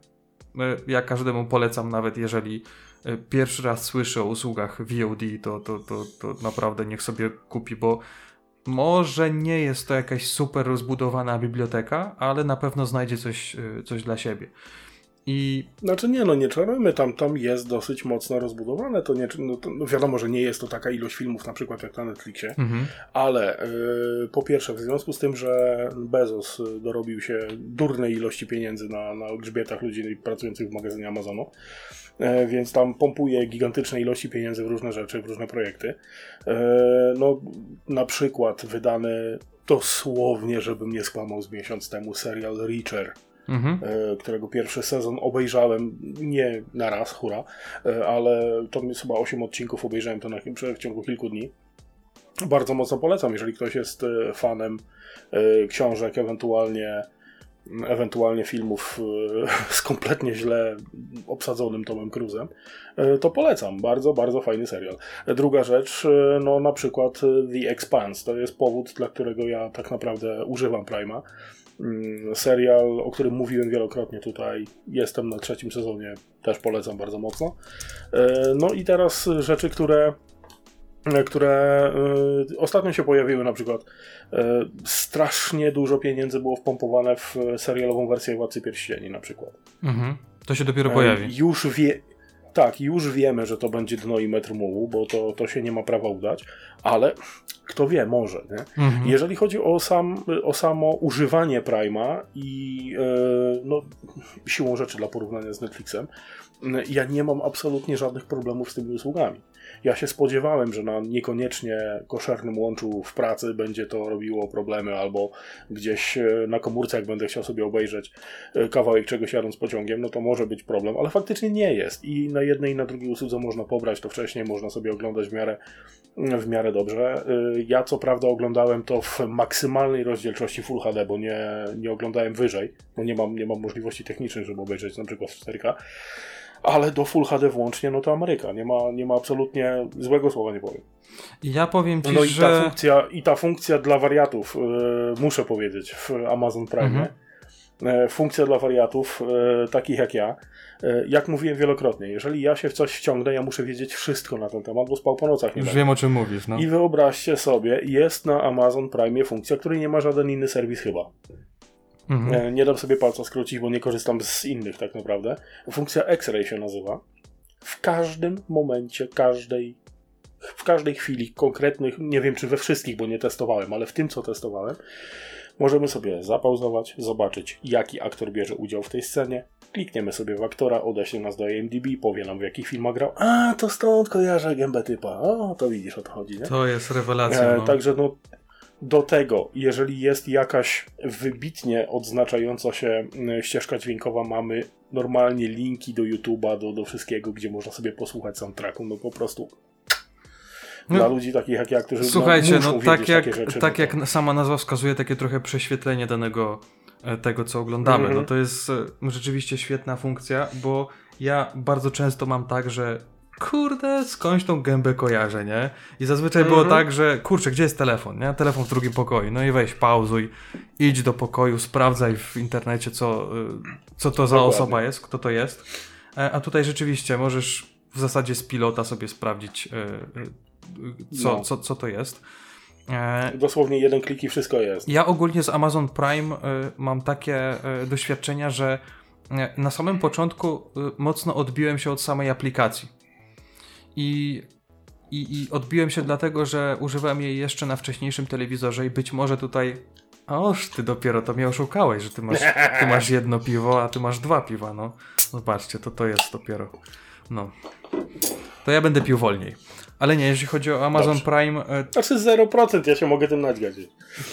e, ja każdemu polecam, nawet jeżeli e, pierwszy raz słyszy o usługach VOD, to, to, to, to naprawdę niech sobie kupi, bo może nie jest to jakaś super rozbudowana biblioteka, ale na pewno znajdzie coś, coś dla siebie. I Znaczy nie, no nie czarujmy, tam, tam jest dosyć mocno rozbudowane, to nie, no, to, no wiadomo, że nie jest to taka ilość filmów na przykład jak na Netflixie, mhm. ale y, po pierwsze w związku z tym, że Bezos y, dorobił się durnej ilości pieniędzy na, na grzbietach ludzi pracujących w magazynie Amazonu, e, więc tam pompuje gigantyczne ilości pieniędzy w różne rzeczy, w różne projekty. E, no na przykład wydany dosłownie, żebym nie skłamał z miesiąc temu, serial Reacher, Mhm. e, którego pierwszy sezon obejrzałem nie na raz, hura, e, ale to jest chyba 8 odcinków, obejrzałem to na, w ciągu kilku dni. Bardzo mocno polecam, jeżeli ktoś jest e, fanem książek, ewentualnie ewentualnie filmów z kompletnie źle obsadzonym Tomem Cruzem, to polecam. Bardzo, bardzo fajny serial. Druga rzecz, no na przykład The Expanse. To jest powód, dla którego ja tak naprawdę używam Prima. Mm, Serial, o którym mówiłem wielokrotnie tutaj. Jestem na trzecim sezonie, też polecam bardzo mocno. E, No i teraz rzeczy, które które y, ostatnio się pojawiły, na przykład y, strasznie dużo pieniędzy było wpompowane w serialową wersję Władcy Pierścieni na przykład. Mhm. To się dopiero E, pojawi. Już wie, tak, już wiemy, że to będzie dno i metr mułu, bo to, to się nie ma prawa udać, ale kto wie, może? Mhm. Jeżeli chodzi o, sam, o samo używanie Prima i e, no, siłą rzeczy dla porównania z Netflixem, ja nie mam absolutnie żadnych problemów z tymi usługami. Ja się spodziewałem, że na niekoniecznie koszernym łączu w pracy będzie to robiło problemy, albo gdzieś e, na komórce, jak będę chciał sobie obejrzeć e, kawałek czegoś jadąc pociągiem, no to może być problem, ale faktycznie nie jest. I na jednej i na drugiej usłudze można pobrać to wcześniej, można sobie oglądać w miarę w miarę dobrze. Y, Ja co prawda oglądałem to w maksymalnej rozdzielczości Full HD, bo nie, nie oglądałem wyżej, bo nie mam, nie mam możliwości technicznych, żeby obejrzeć na przykład w 4K. Ale do Full HD włącznie, no to Ameryka. Nie ma, nie ma absolutnie złego słowa, nie powiem. I ja powiem ci, No i ta że... funkcja, i ta funkcja dla wariatów, y, muszę powiedzieć, w Amazon Prime. Mhm. e, Funkcja dla wariatów, e, takich jak ja. Jak mówiłem wielokrotnie, jeżeli ja się w coś wciągnę, ja muszę wiedzieć wszystko na ten temat, bo spał po nocach nie Już będę. wiem o czym mówisz, no. I wyobraźcie sobie, jest na Amazon Prime funkcja, której nie ma żaden inny serwis chyba. Mhm. E, Nie dam sobie palca skrócić, bo nie korzystam z innych tak naprawdę. Funkcja X-Ray się nazywa. W każdym momencie, każdej, w każdej chwili konkretnych, nie wiem czy we wszystkich, bo nie testowałem, ale w tym co testowałem, możemy sobie zapauzować, zobaczyć jaki aktor bierze udział w tej scenie. Klikniemy sobie w aktora, odeśle nas do IMDb, powie nam w jakich filmach grał. A, to stąd kojarzę gębę typa. O, to widzisz o to chodzi, nie? To jest rewelacja, E, no. Także no, do tego, jeżeli jest jakaś wybitnie odznaczająca się e, ścieżka dźwiękowa, mamy normalnie linki do YouTube'a, do, do wszystkiego, gdzie można sobie posłuchać soundtracku, no po prostu No, dla ludzi takich jak ja, którzy Słuchajcie, no wiedzieć tak jak, takie rzeczy. tak no jak sama nazwa wskazuje, takie trochę prześwietlenie danego e, tego, co oglądamy. Mhm. No to jest e, rzeczywiście świetna funkcja, bo ja bardzo często mam tak, że kurde, skądś tą gębę kojarzę, nie? I zazwyczaj było Mhm. tak, że kurczę, gdzie jest telefon, nie? Telefon w drugim pokoju. No i weź, pauzuj, idź do pokoju, sprawdzaj w internecie, co, y, co to za Dokładnie. osoba jest, kto to jest. E, A tutaj rzeczywiście możesz w zasadzie z pilota sobie sprawdzić, y, y, co, No. co, co to jest. E, Dosłownie jeden klik i wszystko jest. Ja ogólnie z Amazon Prime mam takie doświadczenia, że na samym początku mocno odbiłem się od samej aplikacji. I, i, I odbiłem się dlatego, że używałem jej jeszcze na wcześniejszym telewizorze i być może tutaj. Oż ty dopiero to mnie oszukałeś, że ty masz, ty masz jedno piwo, a ty masz dwa piwa, no. Zobaczcie, to to jest dopiero. No. To ja będę pił wolniej. Ale nie, jeśli chodzi o Amazon Dobrze. Prime, y, Znaczy 0%, ja się mogę tym naćgać.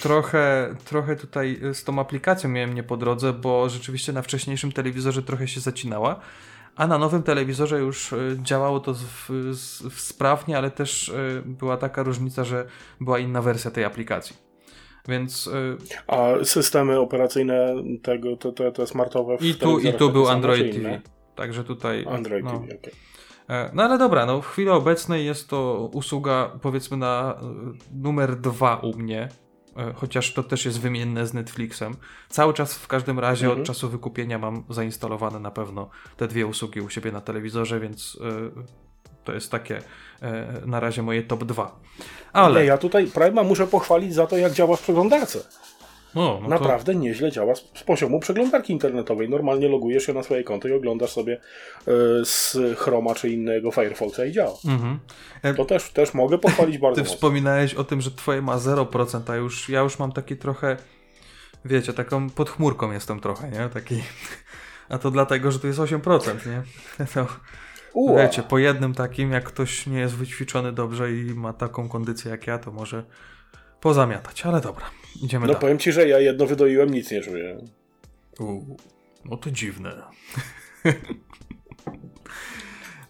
trochę, trochę tutaj z tą aplikacją miałem nie po drodze, bo rzeczywiście na wcześniejszym telewizorze trochę się zacinała, a na nowym telewizorze już y, działało to z, w sprawnie, ale też y, była taka różnica, że była inna wersja tej aplikacji. Więc y, A systemy operacyjne tego, te, te, te smartowe w i tu, i tu był Android TV. Także tutaj. Android no. TV. E, No ale dobra, no w chwili obecnej jest to usługa powiedzmy na e, numer dwa u mnie, e, chociaż to też jest wymienne z Netflixem. Cały czas w każdym razie Mhm. od czasu wykupienia mam zainstalowane na pewno te dwie usługi u siebie na telewizorze, więc e, To jest takie e, na razie moje top 2. Ale... Ja tutaj Prima muszę pochwalić za to, jak działa w przeglądarce. O, no Naprawdę to... nieźle działa z, z, poziomu przeglądarki internetowej. Normalnie logujesz się na swoje konto i oglądasz sobie y, z Chroma czy innego Firefoxa i działa. Mhm. To też, też mogę pochwalić bardzo Ty mocno. wspominałeś o tym, że twoje ma 0%, a już ja już mam taki trochę, wiecie, taką pod chmurką jestem trochę, nie? Taki... A to dlatego, że to jest 8%, nie? To, Ua. wiecie, po jednym takim, jak ktoś nie jest wyćwiczony dobrze i ma taką kondycję jak ja, to może pozamiatać, ale dobra, idziemy No dalej. powiem ci, że ja jedno wydoiłem, nic nie czuję. U, no to dziwne.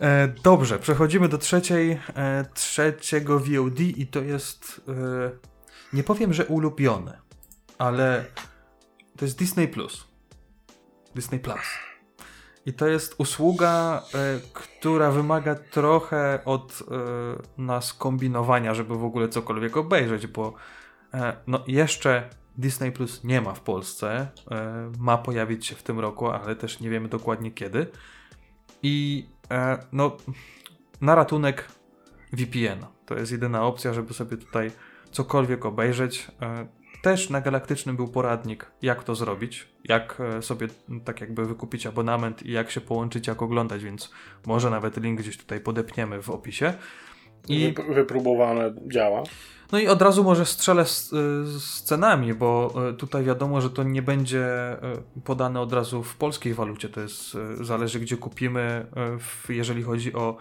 e, dobrze, przechodzimy do trzeciej, e, trzeciego VOD i to jest, e, nie powiem, że ulubione, ale to jest Disney Plus. Disney Plus. I to jest usługa, e, która wymaga trochę od e, nas kombinowania, żeby w ogóle cokolwiek obejrzeć, bo e, no jeszcze Disney Plus nie ma w Polsce. Ma pojawić się w tym roku, ale też nie wiemy dokładnie kiedy. I no, na ratunek VPN. To jest jedyna opcja, żeby sobie tutaj cokolwiek obejrzeć. E, też na Galaktycznym był poradnik, jak to zrobić, jak e, sobie tak jakby wykupić abonament i jak się połączyć, jak oglądać, więc może nawet link gdzieś tutaj podepniemy w opisie. I... Wypróbowane działa. No i od razu może strzelę z, z, cenami, bo e, tutaj wiadomo, że to nie będzie e, podane od razu w polskiej walucie. To jest, zależy gdzie kupimy. Jeżeli chodzi o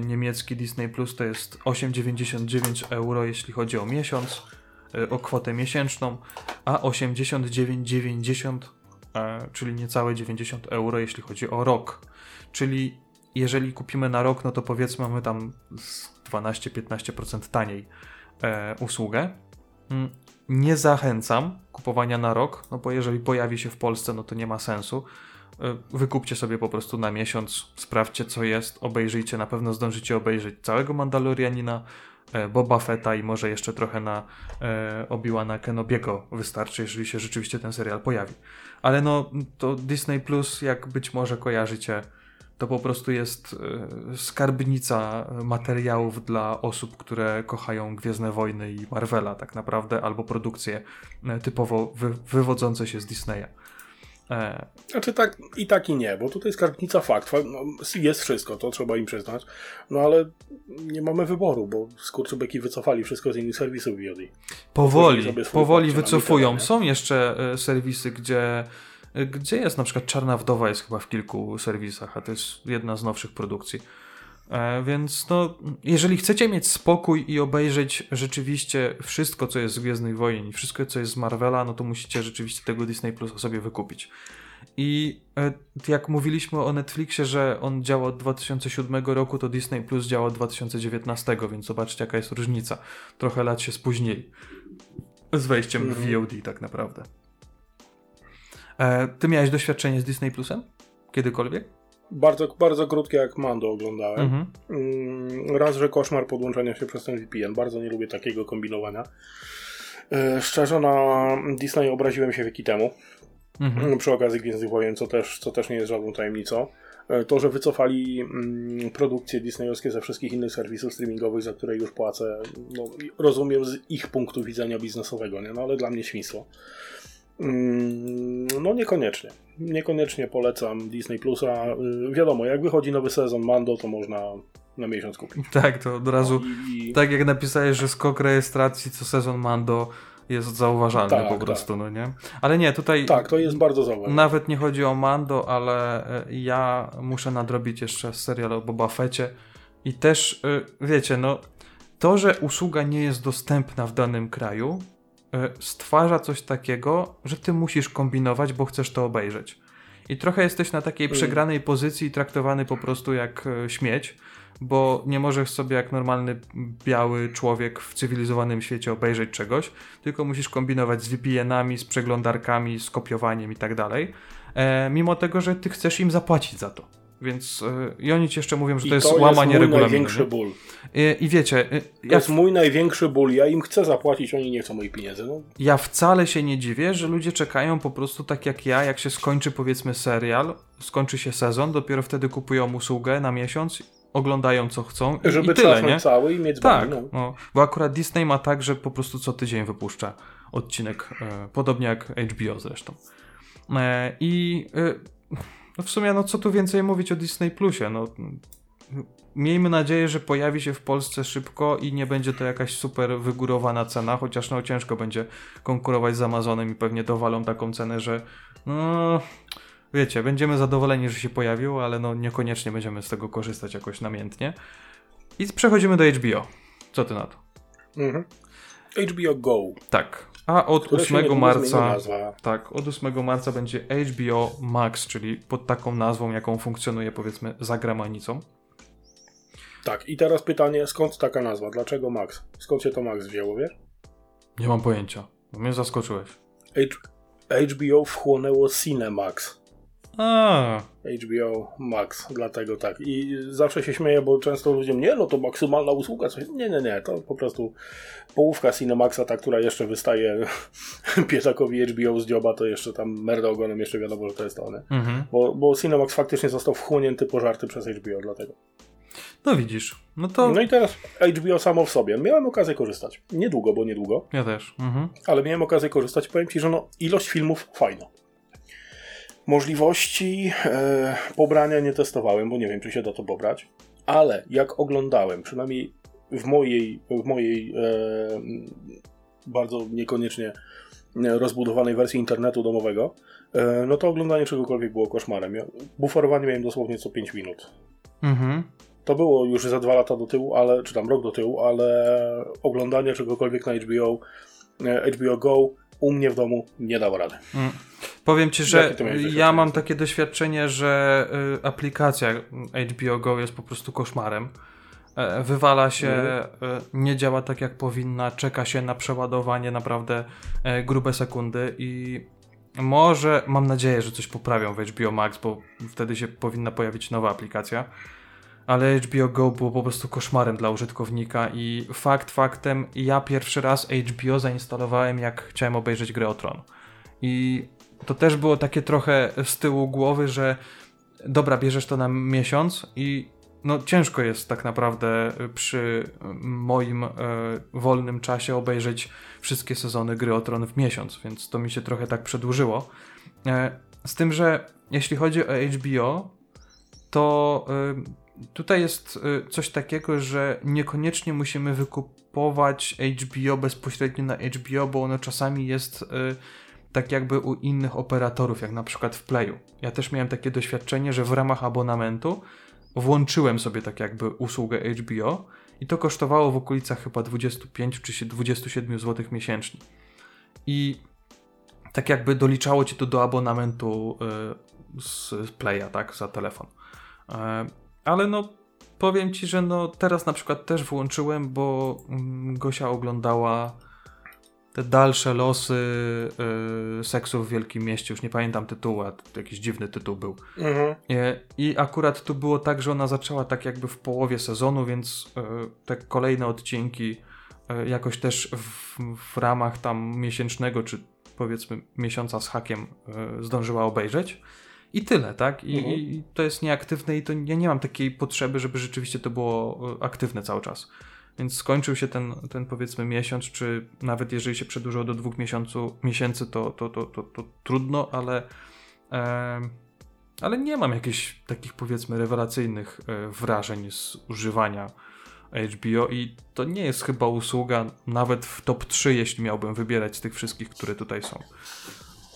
niemiecki Disney Plus, to jest 8,99 euro, jeśli chodzi o miesiąc o kwotę miesięczną, a 89,90, czyli niecałe 90 euro, jeśli chodzi o rok. Czyli jeżeli kupimy na rok, no to powiedzmy mamy tam 12-15% taniej e, usługę. Mm, nie zachęcam kupowania na rok, no bo jeżeli pojawi się w Polsce, no to nie ma sensu. E, wykupcie sobie po prostu na miesiąc, sprawdźcie co jest, obejrzyjcie, na pewno zdążycie obejrzeć całego Mandalorianina, E, Boba Fetta i może jeszcze trochę na e, Obi-Wana Kenobiego wystarczy, jeżeli się rzeczywiście ten serial pojawi. Ale no, to Disney Plus, jak być może kojarzycie, to po prostu jest e, skarbnica materiałów dla osób, które kochają Gwiezdne Wojny i Marvela tak naprawdę, albo produkcje e, typowo wy, wywodzące się z Disneya. E... Znaczy tak i tak i nie, bo tutaj skarbnica fakt. No, jest wszystko, to trzeba im przyznać. No ale nie mamy wyboru, bo skurczybeki wycofali wszystko z innych serwisów VOD. Powoli, powoli wycofują. Są jeszcze e, serwisy, gdzie e, gdzie jest na przykład Czarna Wdowa jest chyba w kilku serwisach, a to jest jedna z nowszych produkcji. E, więc no, jeżeli chcecie mieć spokój i obejrzeć rzeczywiście wszystko, co jest z Gwiezdnych Wojen i wszystko, co jest z Marvela, no to musicie rzeczywiście tego Disney Plus sobie wykupić. I e, jak mówiliśmy o Netflixie, że on działa od 2007 roku, to Disney Plus działa od 2019, więc zobaczcie jaka jest różnica. Trochę lat się spóźnili z wejściem w mhm. VOD tak naprawdę. E, ty miałeś doświadczenie z Disney Plusem? Kiedykolwiek? Bardzo, bardzo krótkie jak Mando oglądałem. Mhm. Mm, raz, że koszmar podłączenia się przez ten VPN. Bardzo nie lubię takiego kombinowania. E, szczerze, na Disney obraziłem się wieki temu. Mhm. Przy okazji Gwiezdnych Wojen, co też, co też nie jest żadną tajemnicą. E, to, że wycofali mm, produkcje disneyowskie ze wszystkich innych serwisów streamingowych, za które już płacę, no, rozumiem z ich punktu widzenia biznesowego, nie? No, ale dla mnie świństwo. Mm, no niekoniecznie. Niekoniecznie polecam Disney Plusa. Y, wiadomo, jak wychodzi nowy sezon Mando, to można na miesiąc kupić. Tak, to od razu, no i... tak jak napisałeś, że skok rejestracji co sezon Mando jest zauważalny tak, po prostu, tak. no nie? Ale nie, tutaj... Tak, to jest bardzo zauważalne. Nawet nie chodzi o Mando, ale y, ja muszę nadrobić jeszcze serial o Boba Fecie i też, y, wiecie, no to, że usługa nie jest dostępna w danym kraju, stwarza coś takiego, że ty musisz kombinować, bo chcesz to obejrzeć. I trochę jesteś na takiej mm. przegranej pozycji, traktowany po prostu jak e, śmieć, bo nie możesz sobie jak normalny biały człowiek w cywilizowanym świecie obejrzeć czegoś, tylko musisz kombinować z VPN-ami, z przeglądarkami, z kopiowaniem i tak dalej, e, mimo tego, że ty chcesz im zapłacić za to. Więc yy, i oni ci jeszcze mówią, że I to jest to łamanie jest mój największy ból. I, I, wiecie... Yy, to ja jest mój największy ból. Ja im chcę zapłacić, oni nie chcą moich pieniędzy. No. Ja wcale się nie dziwię, że ludzie czekają po prostu tak jak ja, jak się skończy powiedzmy serial, skończy się sezon, dopiero wtedy kupują usługę na miesiąc oglądają co chcą i, Żeby i tyle, nie? cały i mieć Tak, bani, no. no, bo akurat Disney ma tak, że po prostu co tydzień wypuszcza odcinek, e, podobnie jak HBO zresztą. E, I e, no w sumie, no co tu więcej mówić o Disney Plusie, no miejmy nadzieję, że pojawi się w Polsce szybko i nie będzie to jakaś super wygórowana cena, chociaż no ciężko będzie konkurować z Amazonem i pewnie dowalą taką cenę, że no wiecie, będziemy zadowoleni, że się pojawił, ale no niekoniecznie będziemy z tego korzystać jakoś namiętnie. I przechodzimy do HBO. Co ty na to? Mhm. HBO Go. Tak. A od które się 8 niedługo zmieni marca. Tak, od 8 marca będzie HBO Max, czyli pod taką nazwą, jaką funkcjonuje powiedzmy za granicą. Tak, i teraz pytanie, skąd taka nazwa? Dlaczego Max? Skąd się to Max wzięło, wiesz? Nie mam pojęcia. Mnie zaskoczyłeś. HBO wchłonęło Cinemax. A, HBO Max, dlatego tak. I zawsze się śmieję, bo często ludzie, nie, no to maksymalna usługa. Coś. Nie, nie, nie, to po prostu połówka Cinemaxa, ta, która jeszcze wystaje piesakowi HBO z dzioba, to jeszcze tam merda ogonem, jeszcze wiadomo, że to jest to, nie? mhm. Bo, bo Cinemax faktycznie został wchłonięty pożarty przez HBO, dlatego. No widzisz. No to No i teraz HBO samo w sobie. Miałem okazję korzystać. Niedługo, bo niedługo, ja też. Mhm. ale miałem okazję korzystać. Powiem Ci, że no, ilość filmów fajna. Możliwości e, pobrania nie testowałem, bo nie wiem, czy się da to pobrać, ale jak oglądałem, przynajmniej w mojej, w mojej e, bardzo niekoniecznie rozbudowanej wersji internetu domowego, e, no to oglądanie czegokolwiek było koszmarem. Ja, buforowanie miałem dosłownie co 5 minut. Mhm. To było już za dwa lata do tyłu, ale, czy tam rok do tyłu, ale oglądanie czegokolwiek na HBO, e, HBO Go u mnie w domu nie dało rady. Mm. Powiem ci, że ja mam takie doświadczenie, że y, aplikacja HBO Go jest po prostu koszmarem. E, Wywala się, Mhm. e, nie działa tak jak powinna, czeka się na przeładowanie naprawdę e, grube sekundy i może, mam nadzieję, że coś poprawią w HBO Max, bo wtedy się powinna pojawić nowa aplikacja. Ale HBO Go było po prostu koszmarem dla użytkownika i fakt faktem, ja pierwszy raz HBO zainstalowałem jak chciałem obejrzeć grę o Tron. I to też było takie trochę z tyłu głowy, że dobra, bierzesz to na miesiąc i no ciężko jest tak naprawdę przy moim e, wolnym czasie obejrzeć wszystkie sezony gry o Tron w miesiąc, więc to mi się trochę tak przedłużyło. E, z tym, że jeśli chodzi o HBO, to y, tutaj jest y, coś takiego, że niekoniecznie musimy wykupować HBO bezpośrednio na HBO, bo ono czasami jest y, tak jakby u innych operatorów, jak na przykład w Playu. Ja też miałem takie doświadczenie, że w ramach abonamentu włączyłem sobie tak jakby usługę HBO i to kosztowało w okolicach chyba 25 czy się 27 zł miesięcznie. I tak jakby doliczało ci to do abonamentu y, z z Playa, tak, za telefon. Ale no, powiem ci, że no teraz na przykład też włączyłem, bo mm, Gosia oglądała te dalsze losy y, seksu w Wielkim Mieście. Już nie pamiętam tytułu, a to jakiś dziwny tytuł był. Mhm. E, I akurat tu było tak, że ona zaczęła tak jakby w połowie sezonu, więc e, te kolejne odcinki e, jakoś też w, w ramach tam miesięcznego, czy powiedzmy miesiąca z hakiem zdążyła obejrzeć. I tyle, tak? I, Mhm. I to jest nieaktywne i to ja nie mam takiej potrzeby, żeby rzeczywiście to było e, aktywne cały czas. Więc skończył się ten, ten powiedzmy miesiąc, czy nawet jeżeli się przedłużyło do dwóch miesiącu, miesięcy, to, to, to, to, to trudno, ale em, ale nie mam jakichś takich powiedzmy rewelacyjnych e, wrażeń z używania HBO i to nie jest chyba usługa nawet w top 3, jeśli miałbym wybierać z tych wszystkich, które tutaj są.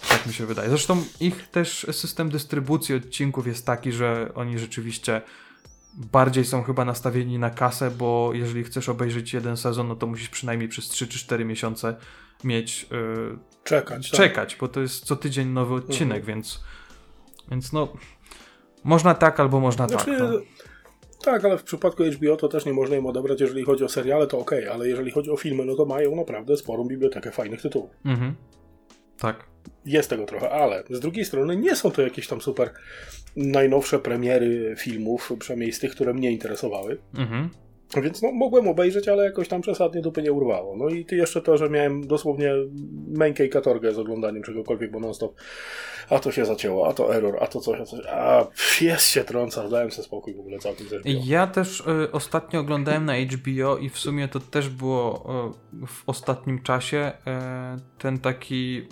Tak mi się wydaje. Zresztą ich też system dystrybucji odcinków jest taki, że oni rzeczywiście bardziej są chyba nastawieni na kasę, bo jeżeli chcesz obejrzeć jeden sezon, no to musisz przynajmniej przez 3 czy 4 miesiące mieć yy, Czekać. tak. czekać, bo to jest co tydzień nowy odcinek, Mhm. więc więc no można tak albo można Znaczy, tak. No. Tak, ale w przypadku HBO to też nie można im odebrać, jeżeli chodzi o seriale, to ok, ale jeżeli chodzi o filmy, no to mają naprawdę sporą bibliotekę fajnych tytułów. Mhm. Tak. Jest tego trochę, ale z drugiej strony nie są to jakieś tam super najnowsze premiery filmów, przynajmniej z tych, które mnie interesowały. Mhm. Więc no, mogłem obejrzeć, ale jakoś tam przesadnie dupy nie urwało. No i ty jeszcze to, że miałem dosłownie mękę i katorgę z oglądaniem czegokolwiek, bo non-stop a to się zacięło, a to error, a to coś, a coś, a pies się trąca, dałem sobie spokój w ogóle całkiem też było. Ja też y, ostatnio oglądałem na HBO i w sumie to też było y, w ostatnim czasie y, ten taki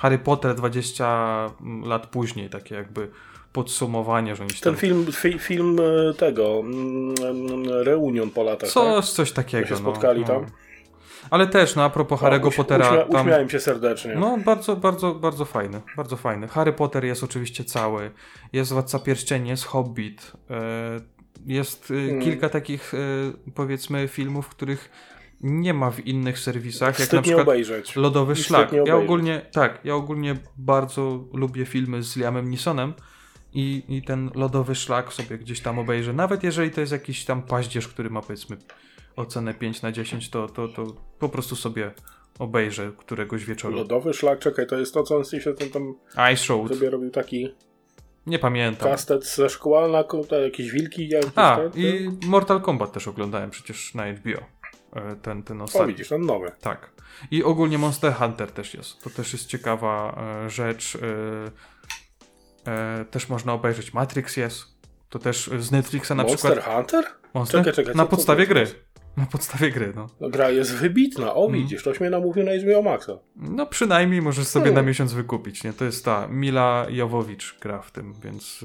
Harry Potter 20 lat później, takie jakby podsumowanie, że Ten tam... film, fi, film e, tego, mm, Reunion po latach, Co, tak? coś takiego. się spotkali no, tam? No. Ale też, no a propos No, Harry'ego uśmia- Pottera... Uśmia, tam... Uśmiałem się serdecznie. No, bardzo, bardzo, bardzo fajny, bardzo fajny. Harry Potter jest oczywiście cały, jest Władca Pierścieni, jest Hobbit, e, jest e, Mm. kilka takich, powiedzmy, filmów, których nie ma w innych serwisach, jak na przykład obejrzeć. Lodowy Wstyd Szlak. Ja ogólnie, tak, ja ogólnie bardzo lubię filmy z Liamem Neesonem i, i ten Lodowy Szlak sobie gdzieś tam obejrzę. Nawet jeżeli to jest jakiś tam paździerz, który ma powiedzmy ocenę 5 na 10, to, to, to po prostu sobie obejrzę któregoś wieczoru. Lodowy szlak, czekaj, to jest to, co on się ten tam Ice Road. sobie robił taki Nie pamiętam. kastet ze szkła na jakieś wilki. Jakieś A, te? i Mortal Kombat też oglądałem przecież na HBO. E, Ten, ten O, ostatni. widzisz, ten nowy. Tak. I ogólnie Monster Hunter też jest. To też jest ciekawa e, rzecz. E, też można obejrzeć. Matrix jest. To też z Netflixa na Monster przykład. Hunter? Monster? Czekaj, czekaj, na podstawie gry. Na podstawie gry, no. No, gra jest wybitna. O, Mm. widzisz, toś mnie namówił na HBO Maxa. No przynajmniej możesz sobie Hmm. na miesiąc wykupić, nie? To jest ta Mila Jowowicz gra w tym, więc...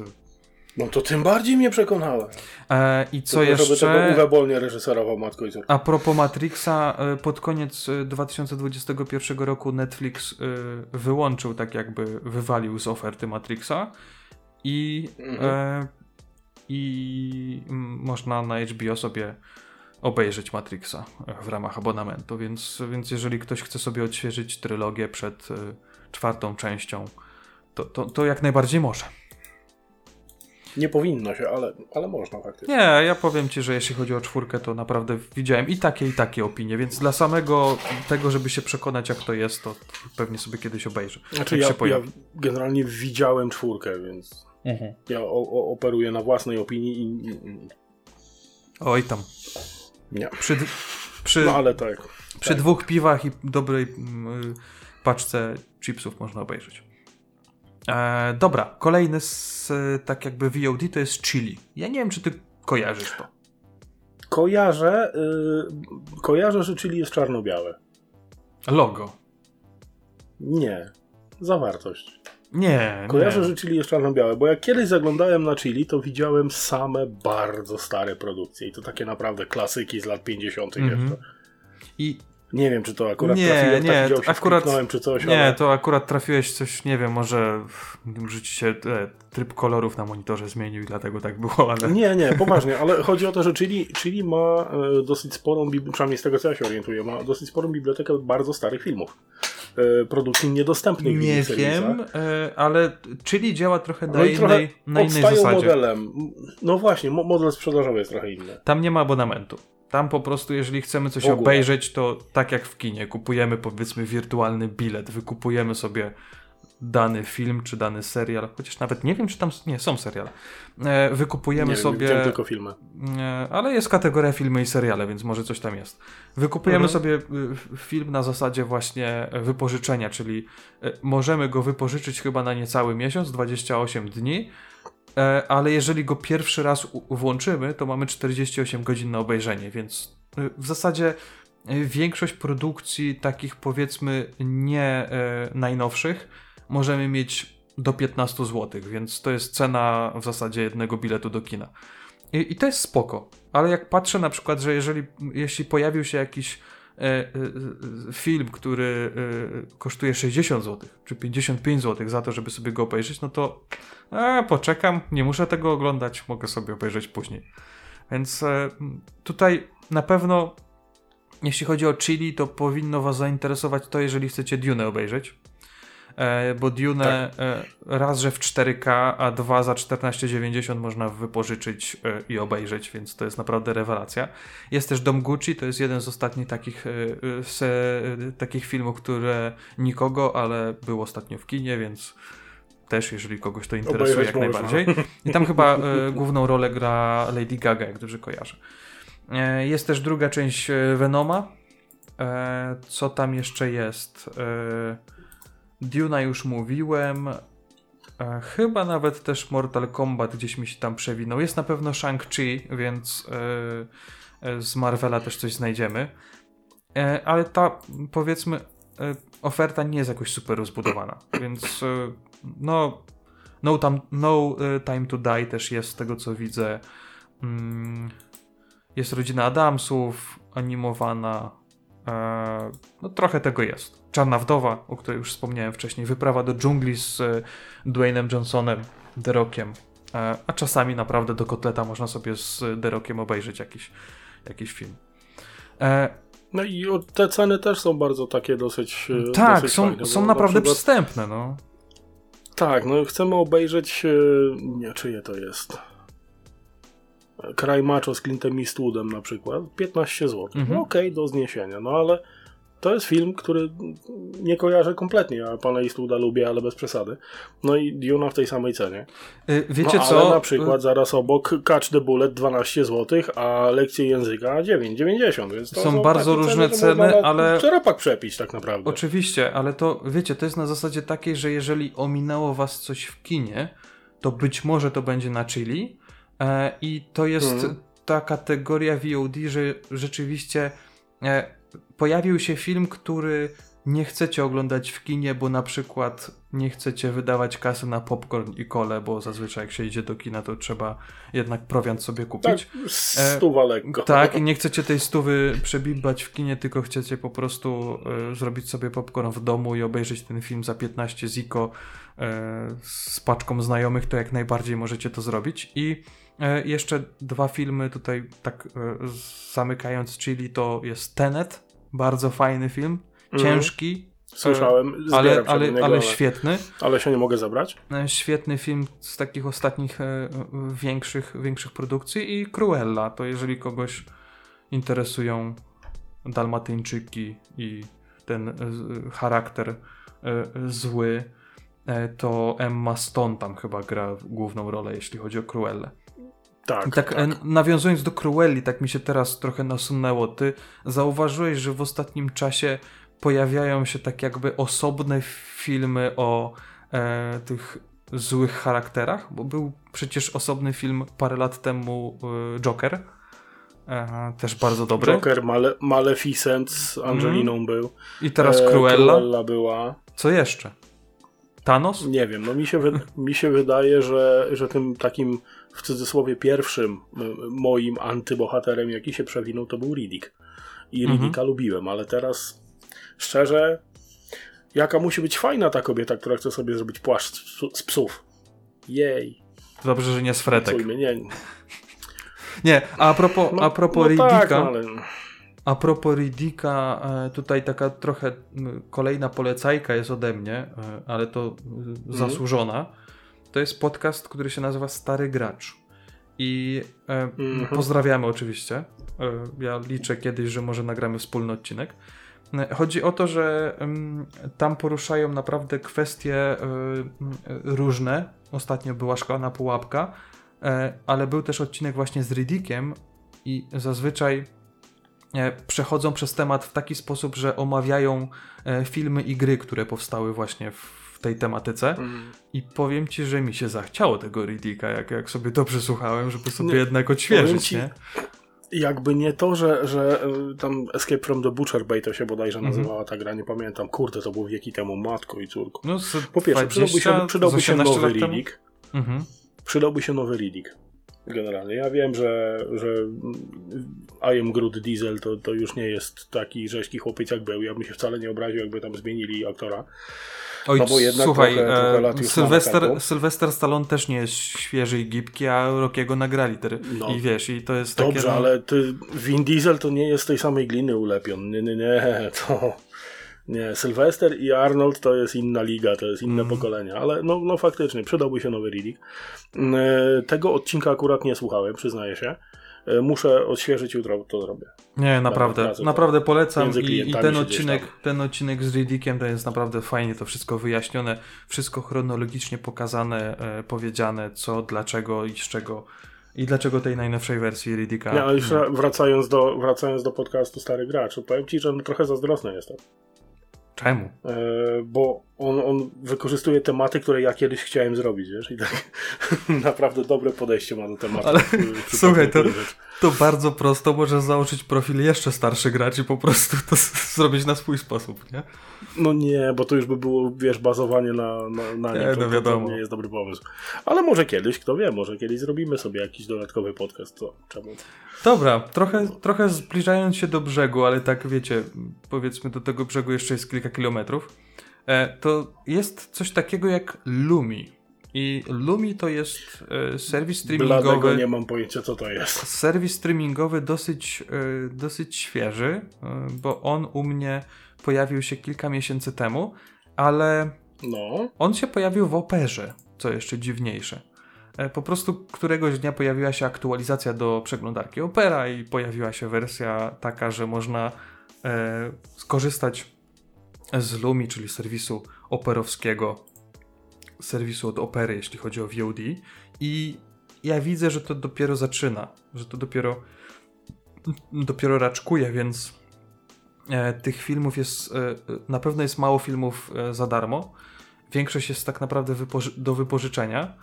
No to tym bardziej mnie przekonałem. E, I co Tylko, Żeby tego jeszcze? Uwe reżyserował Matko i Córka. A propos Matrixa, e, pod koniec e, 2021 roku Netflix e, wyłączył, tak jakby wywalił z oferty Matrixa i, Mhm. e, i można na HBO sobie obejrzeć Matrixa e, w ramach abonamentu, więc, więc jeżeli ktoś chce sobie odświeżyć trylogię przed e, czwartą częścią, to, to, to jak najbardziej może. Nie powinno się, ale, ale można faktycznie. Nie, ja powiem ci, że jeśli chodzi o czwórkę, to naprawdę widziałem i takie, i takie opinie, więc dla samego tego, żeby się przekonać, jak to jest, to pewnie sobie kiedyś obejrzę. Znaczy ja, się ja generalnie widziałem czwórkę, więc ja o, o, operuję na własnej opinii i... Oj tam. Nie. Przy, przy, No ale tak. przy tak. dwóch piwach i dobrej mm, y, paczce chipsów można obejrzeć. E, dobra, kolejny z e, tak jakby VOD to jest Chili. Ja nie wiem, czy ty kojarzysz to. Kojarzę, y, kojarzę, że Chili jest czarno-białe. Logo. Nie. Zawartość. Nie, Kojarzę, nie. że Chili jest czarno-białe, bo jak kiedyś zaglądałem na Chili, to widziałem same bardzo stare produkcje i to takie naprawdę klasyki z lat 50. Mhm. jeszcze. I Nie wiem, czy to akurat Nie, trafiłem, nie, tak to się akurat- czy coś, Nie, ale... to akurat trafiłeś coś, nie wiem, może rzucicie e, tryb kolorów na monitorze zmienił i dlatego tak było, ale... Nie, nie, poważnie, ale chodzi o to, że Chili, Chili ma e, dosyć sporą, przynajmniej z tego co ja się orientuję, ma dosyć sporą bibliotekę bardzo starych filmów. E, produkcji niedostępnych w Nie wiem, e, ale Chili działa trochę na No i trochę innej, na innej zasadzie. modelem. No właśnie, mo- model sprzedażowy jest trochę inny. Tam nie ma abonamentu. Tam po prostu, jeżeli chcemy coś obejrzeć, to tak jak w kinie, kupujemy powiedzmy wirtualny bilet, wykupujemy sobie dany film czy dany serial, chociaż nawet nie wiem, czy tam nie są seriale. E, wykupujemy nie wiem, sobie. widziałem tylko filmy. Ale jest kategoria filmy i seriale, więc może coś tam jest. Wykupujemy Mhm. sobie y, film na zasadzie właśnie wypożyczenia, czyli y, możemy go wypożyczyć chyba na niecały miesiąc, 28 dni, e, ale jeżeli go pierwszy raz włączymy, to mamy 48 godzin na obejrzenie, więc y, w zasadzie y, większość produkcji takich powiedzmy nie e, najnowszych możemy mieć do 15 zł, więc to jest cena w zasadzie jednego biletu do kina. I, I to jest spoko, ale jak patrzę na przykład, że jeżeli jeśli pojawił się jakiś e, e, e, film, który e, kosztuje 60 zł, czy 55 zł za to, żeby sobie go obejrzeć, no to e, poczekam, nie muszę tego oglądać, mogę sobie obejrzeć później. Więc e, tutaj na pewno, jeśli chodzi o Chili, to powinno Was zainteresować to, jeżeli chcecie Dune obejrzeć. E, bo Dune e, raz, że w 4K, a dwa za 14,90 można wypożyczyć e, i obejrzeć, więc to jest naprawdę rewelacja. Jest też Dom Gucci, to jest jeden z ostatnich takich, se, takich filmów, które nikogo, ale był ostatnio w kinie, więc też, jeżeli kogoś to interesuje, Obejrzeć jak można. najbardziej. I tam chyba główną rolę gra Lady Gaga, jak dobrze kojarzę. E, jest też druga część Venoma. E, co tam jeszcze jest? E, Duna już mówiłem. E, chyba nawet też Mortal Kombat gdzieś mi się tam przewinął. Jest na pewno Shang-Chi, więc e, e, z Marvela też coś znajdziemy. E, ale ta, powiedzmy, e, oferta nie jest jakoś super rozbudowana, więc e, no, no, tam, no Time to Die też jest z tego co widzę. Mm, jest Rodzina Adamsów animowana. E, no trochę tego jest. Czarna Wdowa, o której już wspomniałem wcześniej. Wyprawa do dżungli z e, Dwaynem Johnsonem, The Rockiem. E, a czasami naprawdę do kotleta można sobie z The Rockiem obejrzeć jakiś, jakiś film. No i te ceny też są bardzo takie dosyć. tak, dosyć są, fajne, są naprawdę na przykład, przystępne, no. Tak, no chcemy obejrzeć. Nie, czyje to jest? Kraj Macho z Clintem Eastwoodem na przykład. 15 zł. Mhm. No okej, do zniesienia. No ale to jest film, który nie kojarzę kompletnie. Ja pana Eastwooda lubię, ale bez przesady. No i Duna w tej samej cenie. Y, Wiecie no, co? Ale na przykład zaraz obok Catch the Bullet 12 zł, a lekcje języka 9,90. Więc to Są bardzo takie różne ceny, na ale- Czteropak przepić tak naprawdę. Oczywiście, ale to wiecie, to jest na zasadzie takiej, że jeżeli ominęło was coś w kinie, to być może to będzie na chili i to jest Mhm. ta kategoria VOD, że rzeczywiście e, pojawił się film, który nie chcecie oglądać w kinie, bo na przykład nie chcecie wydawać kasy na popcorn i kole, bo zazwyczaj jak się idzie do kina, to trzeba jednak prowiant sobie tak, kupić. stuwa lekko. Tak, i nie chcecie tej stówy przebimbać w kinie, tylko chcecie po prostu e, zrobić sobie popcorn w domu i obejrzeć ten film za 15 ziko e, z paczką znajomych, to jak najbardziej możecie to zrobić. I e, jeszcze dwa filmy tutaj tak e, zamykając, czyli to jest Tenet, bardzo fajny film, Mhm. ciężki, Słyszałem, ale, zbieram się ale, niego, ale świetny. ale się nie mogę zabrać. E, Świetny film z takich ostatnich e, e, większych, większych produkcji i Cruella, to jeżeli kogoś interesują Dalmatyńczyki i ten e, charakter e, zły, e, to Emma Stone tam chyba gra główną rolę, jeśli chodzi o Cruellę. Tak, tak, tak. e, nawiązując do Cruelli, tak mi się teraz trochę nasunęło. Ty zauważyłeś, że w ostatnim czasie pojawiają się tak jakby osobne filmy o e, tych złych charakterach, bo był przecież osobny film parę lat temu e, Joker. E, też bardzo dobry. Joker, Male Maleficent z Angeliną był. I teraz E, Cruella. Cruella była. Co jeszcze? Thanos? Nie wiem, no mi się, mi się wydaje, że, że tym takim w cudzysłowie pierwszym moim antybohaterem, jaki się przewinął, to był Riddick. I Mhm. Riddicka lubiłem, ale teraz szczerze, jaka musi być fajna ta kobieta, która chce sobie zrobić płaszcz z psów. Jej. Dobrze, że nie z Fretek. Nie. Nie, a propos, a propos no tak, Riddicka, no ale... A propos Riddicka, e, tutaj taka trochę kolejna polecajka jest ode mnie, e, ale to e, zasłużona. To jest podcast, który się nazywa Stary Gracz. I e, Mhm. pozdrawiamy oczywiście. E, ja liczę kiedyś, że może nagramy wspólny odcinek. E, Chodzi o to, że em, tam poruszają naprawdę kwestie m, e, różne. Ostatnio była szkolna pułapka, e, ale był też odcinek właśnie z Riddickiem i zazwyczaj przechodzą przez temat w taki sposób, że omawiają filmy i gry, które powstały właśnie w tej tematyce. Mm. I powiem ci, że mi się zachciało tego Riddicka, jak, jak sobie to przesłuchałem, żeby sobie Nie, jednak odświeżyć, ci, nie? Jakby nie to, że, że y, tam Escape from the Butcher Bay to się bodajże Mhm. nazywała ta gra, nie pamiętam. Kurde, to było wieki temu, matko i córko. No, Po pierwsze, przydałby 20, się, przydałby się 18 nowy. Riddick. Mhm. Przydałby się nowy Riddick. Generalnie. Ja wiem, że, że I am Groot Diesel to, to już nie jest taki rzeźki chłopiec jak był. Ja bym się wcale nie obraził, jakby tam zmienili aktora. Oj, No bo jednak słuchaj, trochę- trochę e, lat już ma na Sylwester. Sylwester Stallone też nie jest świeży i gibki, a Rockiego nagrali. Ter- No. I wiesz, i to jest Dobrze, takie... no, ale ty, Vin Diesel to nie jest tej samej gliny ulepion. Nie, nie, nie. To... Nie, Sylwester i Arnold to jest inna liga, to jest inne Mm. pokolenie, ale no, no faktycznie, przydałby się nowy Riddick. E, Tego odcinka akurat nie słuchałem, przyznaję się. E, Muszę odświeżyć jutro, to zrobię. Nie, naprawdę, naprawdę polecam i, i ten odcinek, ten odcinek z Riddickiem to jest naprawdę fajnie to wszystko wyjaśnione, wszystko chronologicznie pokazane, e, powiedziane, co, dlaczego i z czego I dlaczego tej najnowszej wersji Ridicka? Nie, ale już wracając do, wracając do podcastu Stary Gracz, powiem Ci, że no trochę zazdrosny jestem. Czemu? E, bo on, on wykorzystuje tematy, które ja kiedyś chciałem zrobić, wiesz? I tak naprawdę dobre podejście ma do tematu. Ale słuchaj, to, to bardzo prosto możesz założyć profil jeszcze starszy gracz i po prostu to zrobić na swój sposób, nie? No nie, bo to już by było, wiesz, bazowanie na, na, na Nie. To, no wiadomo. to nie jest dobry pomysł. Ale może kiedyś, kto wie, może kiedyś zrobimy sobie jakiś dodatkowy podcast, to czemu? Dobra, trochę, trochę zbliżając się do brzegu, ale tak wiecie, powiedzmy do tego brzegu jeszcze jest kilka kilometrów, e, to jest coś takiego jak Lumi. I Lumi to jest e, serwis Bladego streamingowy. nie mam pojęcia, co to jest. Serwis streamingowy dosyć, e, dosyć świeży, bo on u mnie pojawił się kilka miesięcy temu, ale No, on się pojawił w operze, co jeszcze dziwniejsze. E, Po prostu któregoś dnia pojawiła się aktualizacja do przeglądarki Opera i pojawiła się wersja taka, że można e, skorzystać z Lumi, czyli serwisu operowskiego, serwisu od Opery, jeśli chodzi o VOD. I ja widzę, że to dopiero zaczyna, że to dopiero dopiero raczkuje, więc e, tych filmów jest, e, na pewno jest mało filmów e, za darmo. Większość jest tak naprawdę wypoży- do wypożyczenia.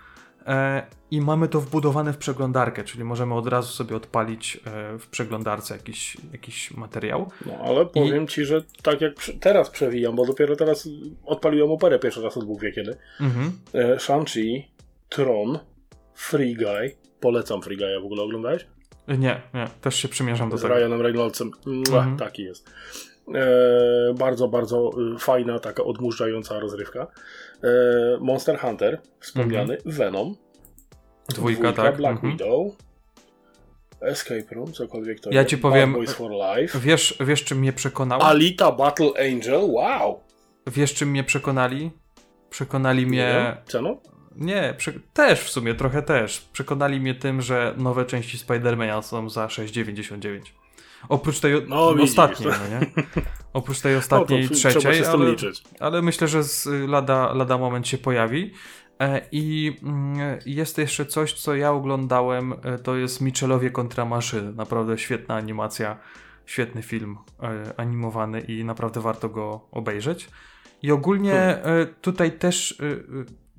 E, I mamy to wbudowane w przeglądarkę, czyli możemy od razu sobie odpalić e, w przeglądarce jakiś, jakiś materiał. no ale powiem Ci, że tak jak teraz przewijam, bo dopiero teraz odpaliłem operę pierwszy raz od Bóg wie kiedy. Mhm. E, Shang-Chi, Tron, Free Guy. Polecam Free Guy'a, w ogóle oglądałeś? Nie, nie, też się przymierzam do Z tego. Ryanem Reynoldsem. Mhm. Taki jest. E, bardzo, bardzo y, fajna, taka odmurzająca rozrywka. E, Monster Hunter, wspomniany, Venom, Mhm. Dwójka, tak. Black Mhm. Widow, Escape Room, cokolwiek to Ja ci powiem- Bad Boys for Life. Wiesz, wiesz, czym mnie przekonał? Alita Battle Angel, wow! Wiesz, czym mnie przekonali? Przekonali Nie mnie... Ceną? Nie, prze... też w sumie, trochę też. Przekonali mnie tym, że nowe części Spidermana są za 6,99. Oprócz tej No, widzisz. ostatniej, no nie? Oprócz tej ostatniej, no trzeciej, ale, liczyć. ale myślę, że z y, lada, lada moment się pojawi. E, I mm, jest jeszcze coś, co ja oglądałem, e, to jest Michelowie kontra maszyny. Naprawdę świetna animacja, świetny film e, animowany i naprawdę warto go obejrzeć. I ogólnie tutaj też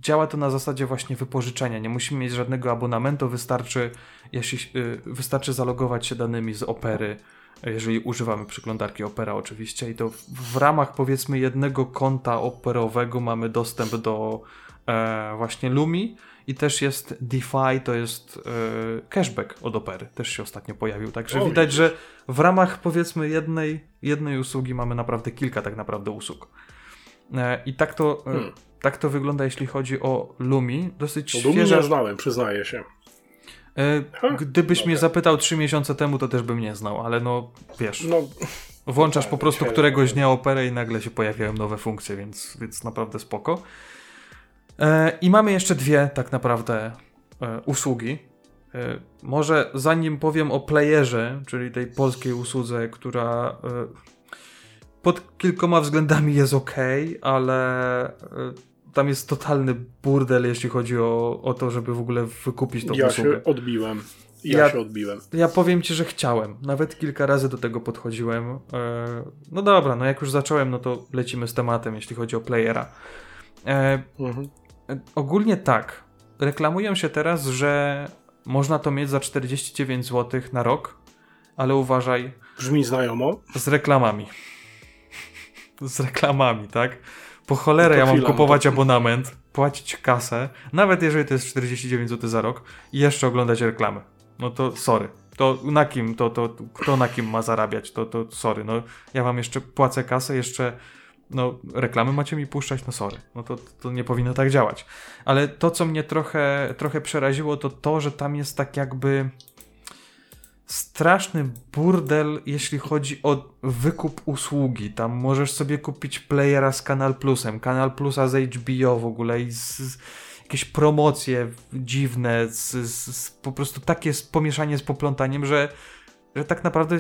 działa to na zasadzie właśnie wypożyczenia. Nie musimy mieć żadnego abonamentu, wystarczy, jeśli, e, wystarczy zalogować się danymi z opery, jeżeli używamy przeglądarki Opera oczywiście i to w, ramach powiedzmy jednego konta operowego mamy dostęp do e, właśnie Lumi i też jest DeFi, to jest e, cashback od Opery, też się ostatnio pojawił, także O, widać, że w ramach powiedzmy jednej, jednej usługi mamy naprawdę kilka tak naprawdę usług. E, I tak to, e, Hmm. Tak to wygląda, jeśli chodzi o Lumi. Dosyć No, Dumnie świeża. nie znałem, przyznaję się. E, Gdybyś mnie zapytał trzy miesiące temu, to też bym nie znał, ale no wiesz, No, włączasz po prostu któregoś dnia operę i nagle się pojawiają nowe funkcje, więc, więc naprawdę spoko. E, I mamy jeszcze dwie tak naprawdę e, usługi. Może zanim powiem o playerze, czyli tej polskiej usłudze, która pod kilkoma względami jest ok, ale tam jest totalny burdel, jeśli chodzi o, o to, żeby w ogóle wykupić tą ja usługę. się odbiłem. Ja, Ja- się odbiłem. Ja powiem ci, że chciałem. Nawet kilka razy do tego podchodziłem. E, No dobra, no jak już zacząłem, no to lecimy z tematem, jeśli chodzi o playera. E, Mhm. Ogólnie tak. Reklamują się teraz, że można to mieć za 49 zł na rok, ale uważaj, Brzmi znajomo. z reklamami. Z reklamami, tak? Po cholerę To ja mam chwila, kupować to- abonament, płacić kasę, nawet jeżeli to jest 49 zł za rok i jeszcze oglądać reklamy. No to sorry. To na kim, to, to kto na kim ma zarabiać, to, to sorry. No ja wam jeszcze płacę kasę, jeszcze no reklamy macie mi puszczać, no sorry. No to, to nie powinno tak działać. Ale to, co mnie trochę, trochę przeraziło, to to, że tam jest tak jakby straszny burdel, jeśli chodzi o wykup usługi. Tam możesz sobie kupić playera z Kanal Plusem, Kanal Plusa z HBO w ogóle i z, z jakieś promocje dziwne, z, z, po prostu takie pomieszanie z poplątaniem, że, że tak naprawdę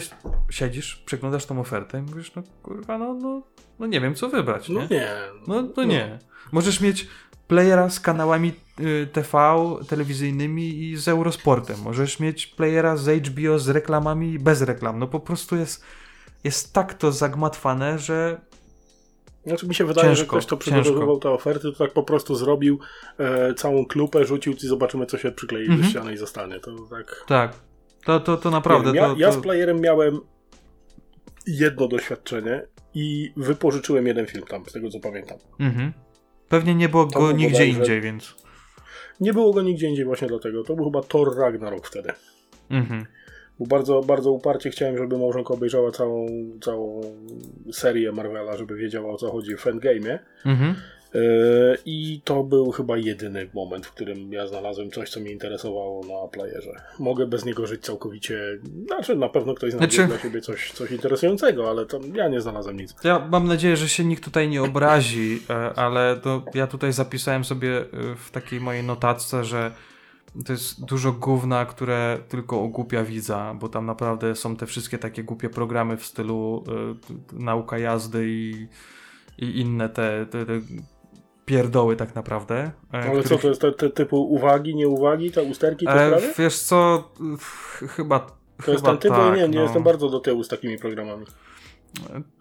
siedzisz, przeglądasz tą ofertę i mówisz, no kurwa, no, no, no nie wiem co wybrać, No nie? nie. No, no nie. Możesz mieć playera z kanałami TV telewizyjnymi i z Eurosportem. Możesz mieć playera z HBO z reklamami i bez reklam. No po prostu jest, jest tak to zagmatwane, że Znaczy mi się wydaje, że Ciężko, ktoś, kto przygotowywał te oferty, to tak po prostu zrobił e, całą klupę, rzucił i zobaczymy, co się przyklei Mhm. do ściany i zostanie. To tak. tak. To, to, to naprawdę. Wiem, ja, to, ja to... z playerem miałem jedno doświadczenie i wypożyczyłem jeden film tam, z tego co pamiętam. Mhm. Pewnie nie było go nigdzie bodajże- indziej, więc. Nie było go nigdzie indziej właśnie dlatego. To był chyba Thor Ragnarok wtedy. Mhm. Bo bardzo, bardzo uparcie chciałem, żeby małżonka obejrzała całą, całą serię Marvela, żeby wiedziała o co chodzi w Endgame'ie. Mhm. Yy, I to był chyba jedyny moment, w którym ja znalazłem coś, co mnie interesowało na playerze. Mogę bez niego żyć całkowicie. Znaczy, na pewno ktoś znajdzie Znaczy- dla siebie coś, coś interesującego, ale to ja nie znalazłem nic. Ja mam nadzieję, że się nikt tutaj nie obrazi, e, ale to ja tutaj zapisałem sobie e, w takiej mojej notatce, że to jest dużo gówna, które tylko ogłupia widza, bo tam naprawdę są te wszystkie takie głupie programy w stylu e, t- nauka jazdy i, i inne te, te, te pierdoły tak naprawdę. e, Ale co których- to jest te, te typu uwagi, nieuwagi, te usterki, te E, sprawy? wiesz co, ch- chyba To jest chyba ten typ, bo tak, nie, nie no. jestem bardzo do tyłu z takimi programami.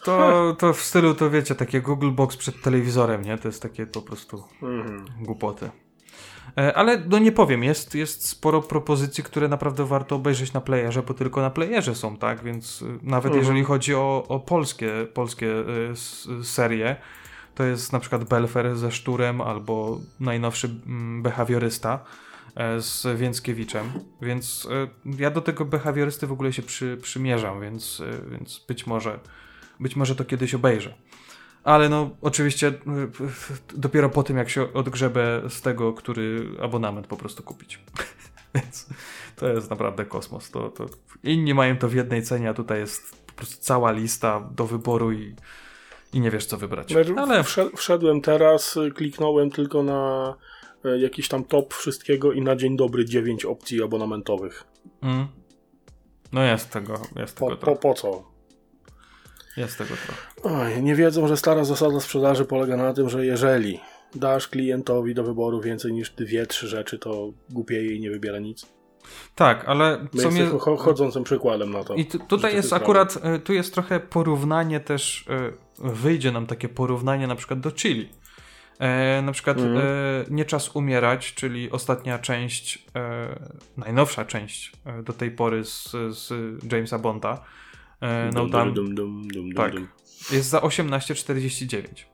To, to w stylu, to wiecie, takie Google Box przed telewizorem, nie? To jest takie po prostu Mhm. głupoty. E, Ale no nie powiem, jest, jest sporo propozycji, które naprawdę warto obejrzeć na playerze, bo tylko na playerze są, tak? Więc y, nawet Mhm. jeżeli chodzi o, o polskie, polskie y, s- serie, to jest na przykład Belfer ze Szturem albo najnowszy mm, behawiorysta e, z Więckiewiczem, więc e, ja do tego behawiorysty w ogóle się przy, przymierzam, więc, e, więc być może być może to kiedyś obejrzę. Ale no, oczywiście dopiero po tym, jak się odgrzebę z tego, który abonament po prostu kupić. Więc to jest naprawdę kosmos. To, to inni mają to w jednej cenie, a tutaj jest po prostu cała lista do wyboru i, i nie wiesz, co wybrać. Ale wszed- Wszedłem teraz, kliknąłem tylko na y, jakiś tam top wszystkiego i na dzień dobry 9 opcji abonamentowych. mm, no jest tego, jest Po, tego po, trochę. po co? Jest tego trochę. Oj, nie wiedzą, że stara zasada sprzedaży polega na tym, że jeżeli dasz klientowi do wyboru więcej niż dwie, trzy rzeczy, to głupieje i nie wybiera nic. Tak, ale co mnie... cho- chodzącym przykładem na to. I tutaj jest akurat, e, tu jest trochę porównanie też, e, wyjdzie nam takie porównanie na przykład do Chili. E, na przykład Mhm. e, Nie czas umierać, czyli ostatnia część, e, najnowsza część e, do tej pory z, z Jamesa Bonda. E, no Dum, tam dum, dum, dum, tak, jest za 18,49.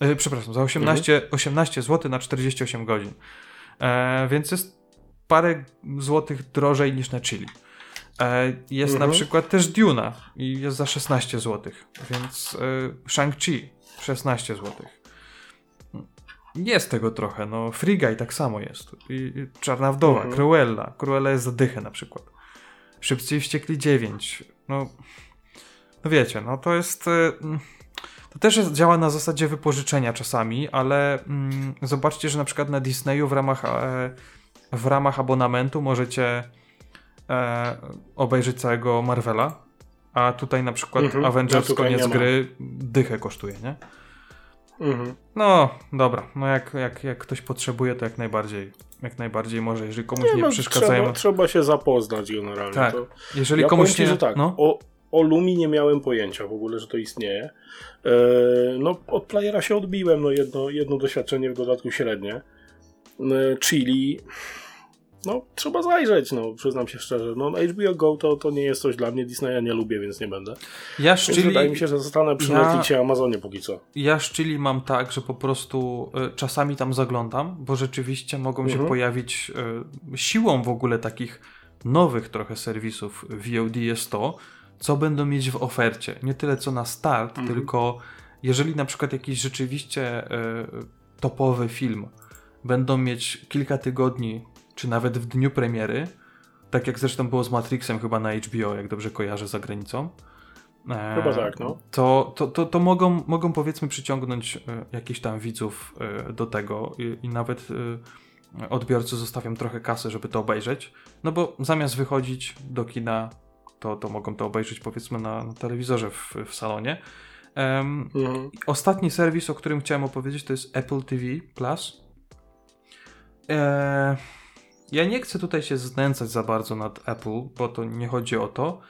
E, przepraszam, za 18, Mhm. 18 zł na 48 godzin. Więc jest parę złotych drożej niż na Chili. E, jest Mhm. na przykład też Duna i jest za 16 zł, więc e, Shang-Chi 16 zł. Jest tego trochę, no Free Guy tak samo jest. I, Czarna Wdowa, Mhm. Cruella. Cruella jest za dychę na przykład. Szybcy i Wściekli 9. No, no wiecie, no to jest... e, To też jest, działa na zasadzie wypożyczenia czasami, ale mm, zobaczcie, że na przykład na Disneyu w ramach, w ramach abonamentu możecie e, obejrzeć całego Marvela, a tutaj na przykład Mhm, Avengers tutaj koniec nie gry dychę kosztuje, nie? Mhm. No, dobra, no jak, jak, jak ktoś potrzebuje, to jak najbardziej, jak najbardziej może, jeżeli komuś nie, no, przeszkadzają. trzeba, trzeba się zapoznać generalnie. Tak. To... Jeżeli Ja komuś ci, nie... że tak, no, o, o Lumi nie miałem pojęcia w ogóle, że to istnieje. E, no, od playera się odbiłem, no jedno, jedno doświadczenie w dodatku średnie. E, Chili, no trzeba zajrzeć, no przyznam się szczerze. No HBO Go to, to nie jest coś dla mnie, Disneya nie lubię, więc nie będę. ja Więc szczili... wydaje mi się, że zostanę przy Ja- Netflixie Amazonie póki co. Ja z Chili mam tak, że po prostu y, czasami tam zaglądam, bo rzeczywiście mogą się Mhm. pojawić y, siłą w ogóle takich nowych trochę serwisów VOD jest to, co będą mieć w ofercie. Nie tyle co na start, Mhm. tylko jeżeli na przykład jakiś rzeczywiście y, topowy film będą mieć kilka tygodni, czy nawet w dniu premiery, tak jak zresztą było z Matrixem chyba na HBO, jak dobrze kojarzę za granicą. E, Chyba tak, no. To, to, to, to mogą, mogą powiedzmy przyciągnąć e, jakichś tam widzów e, do tego i, i nawet odbiorcy zostawią trochę kasy, żeby to obejrzeć. No bo zamiast wychodzić do kina, to, to mogą to obejrzeć powiedzmy na, na telewizorze w, w salonie. Em, Mhm. Ostatni serwis, o którym chciałem opowiedzieć, to jest Apple TV Plus. e, ja nie chcę tutaj się znęcać za bardzo nad Apple, bo to nie chodzi o to.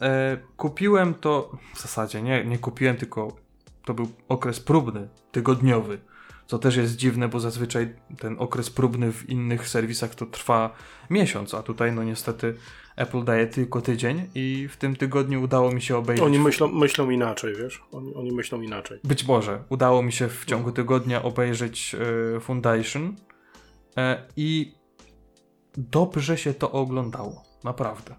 E, kupiłem to, w zasadzie nie, nie kupiłem, tylko to był okres próbny, tygodniowy. Co też jest dziwne, bo zazwyczaj ten okres próbny w innych serwisach to trwa miesiąc, a tutaj no niestety Apple daje tylko tydzień i w tym tygodniu udało mi się obejrzeć. Oni myślą, myślą inaczej, wiesz? Oni, oni myślą inaczej. Być może udało mi się w ciągu tygodnia obejrzeć e, Foundation e, i dobrze się to oglądało, naprawdę.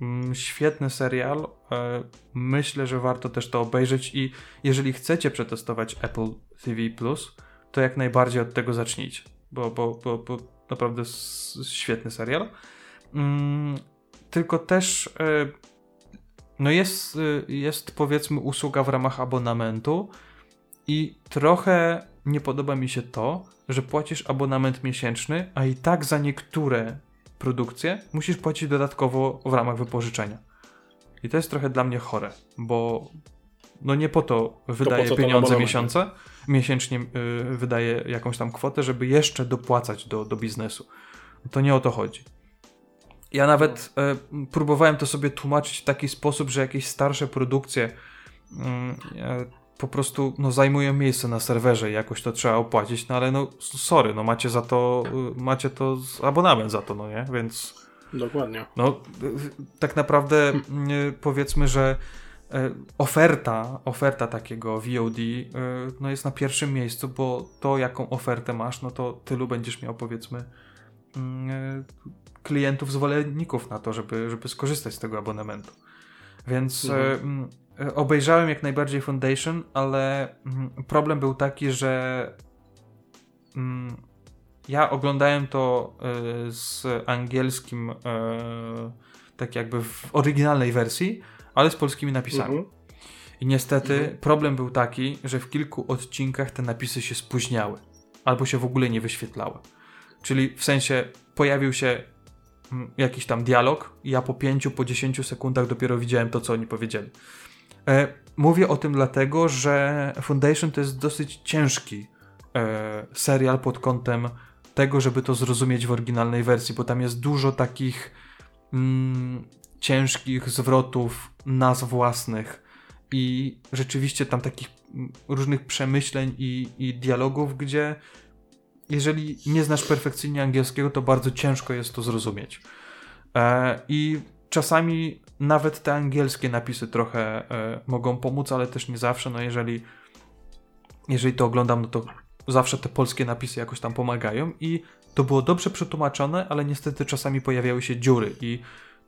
Mm, świetny serial. E, myślę, że warto też to obejrzeć i jeżeli chcecie przetestować Apple TV to jak najbardziej od tego zacznijcie, bo, bo, bo, bo naprawdę świetny serial. Mm, tylko też e, no jest, e, jest powiedzmy usługa w ramach abonamentu i trochę nie podoba mi się to, że płacisz abonament miesięczny, a i tak za niektóre produkcje musisz płacić dodatkowo w ramach wypożyczenia. I to jest trochę dla mnie chore, bo no nie po to po co ten pieniądze miesiące, miesięcznie y, wydaje jakąś tam kwotę, żeby jeszcze dopłacać do, do biznesu. To nie o to chodzi. Ja nawet e, próbowałem to sobie tłumaczyć w taki sposób, że jakieś starsze produkcje mm, e, po prostu no, zajmują miejsce na serwerze i jakoś to trzeba opłacić, no ale no sorry, no macie za to, y, macie to z abonament za to, no nie? Więc Dokładnie. no y, tak naprawdę y, powiedzmy, że oferta, oferta takiego VOD no jest na pierwszym miejscu, bo to jaką ofertę masz, no to tylu będziesz miał powiedzmy y, klientów, zwolenników na to, żeby, żeby skorzystać z tego abonamentu. Więc Mhm. Y, obejrzałem jak najbardziej Foundation, ale mm, problem był taki, że mm, ja oglądałem to y, z angielskim, y, tak jakby w oryginalnej wersji, ale z polskimi napisami. Mhm. I niestety Mhm. problem był taki, że w kilku odcinkach te napisy się spóźniały, albo się w ogóle nie wyświetlały. Czyli w sensie pojawił się mm, jakiś tam dialog, i ja po 5, po 10 sekundach dopiero widziałem to, co oni powiedzieli. E, mówię o tym dlatego, że Foundation to jest dosyć ciężki e, serial pod kątem tego, żeby to zrozumieć w oryginalnej wersji, bo tam jest dużo takich mm, ciężkich zwrotów, nazw własnych i rzeczywiście tam takich mm, różnych przemyśleń i, i dialogów, gdzie jeżeli nie znasz perfekcyjnie angielskiego, to bardzo ciężko jest to zrozumieć. E, I czasami nawet te angielskie napisy trochę e, mogą pomóc, ale też nie zawsze. No jeżeli, jeżeli to oglądam, no to zawsze te polskie napisy jakoś tam pomagają i to było dobrze przetłumaczone, ale niestety czasami pojawiały się dziury i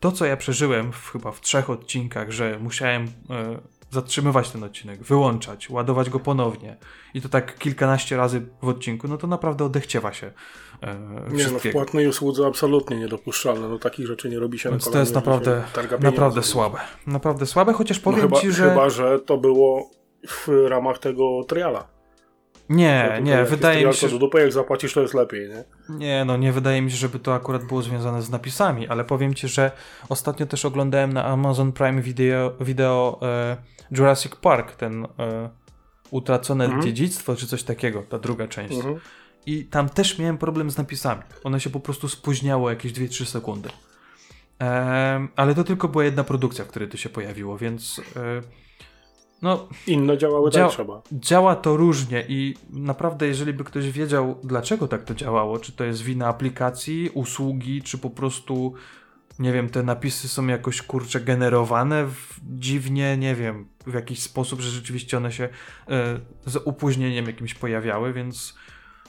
to, co ja przeżyłem w, chyba w trzech odcinkach, że musiałem e, zatrzymywać ten odcinek, wyłączać, ładować go ponownie i to tak kilkanaście razy w odcinku, no to naprawdę odechciewa się e, Nie no, w płatnej usłudze absolutnie niedopuszczalne. No takich rzeczy nie robi się Więc na to jest naprawdę, naprawdę słabe. Naprawdę słabe, chociaż No powiem chyba, ci, że... chyba, że to było w ramach tego triala. No Nie, nie, wydaje mi się, że... do dupy jak zapłacisz, to jest lepiej, nie? Nie, no nie wydaje mi się, żeby to akurat było związane z napisami, ale powiem ci, że ostatnio też oglądałem na Amazon Prime Video, video e, Jurassic Park, ten e, utracone Mhm. dziedzictwo, czy coś takiego, ta druga część. Mhm. I tam też miałem problem z napisami. One się po prostu spóźniało jakieś 2-3 sekundy. Em, ale to tylko była jedna produkcja, w której to się pojawiło, więc e, no, Inne działały Działa- tak trzeba. działa to różnie i naprawdę, jeżeli by ktoś wiedział, dlaczego tak to działało, czy to jest wina aplikacji, usługi, czy po prostu, nie wiem, te napisy są jakoś kurcze generowane w, dziwnie, nie wiem, w jakiś sposób, że rzeczywiście one się e, z opóźnieniem jakimś pojawiały, więc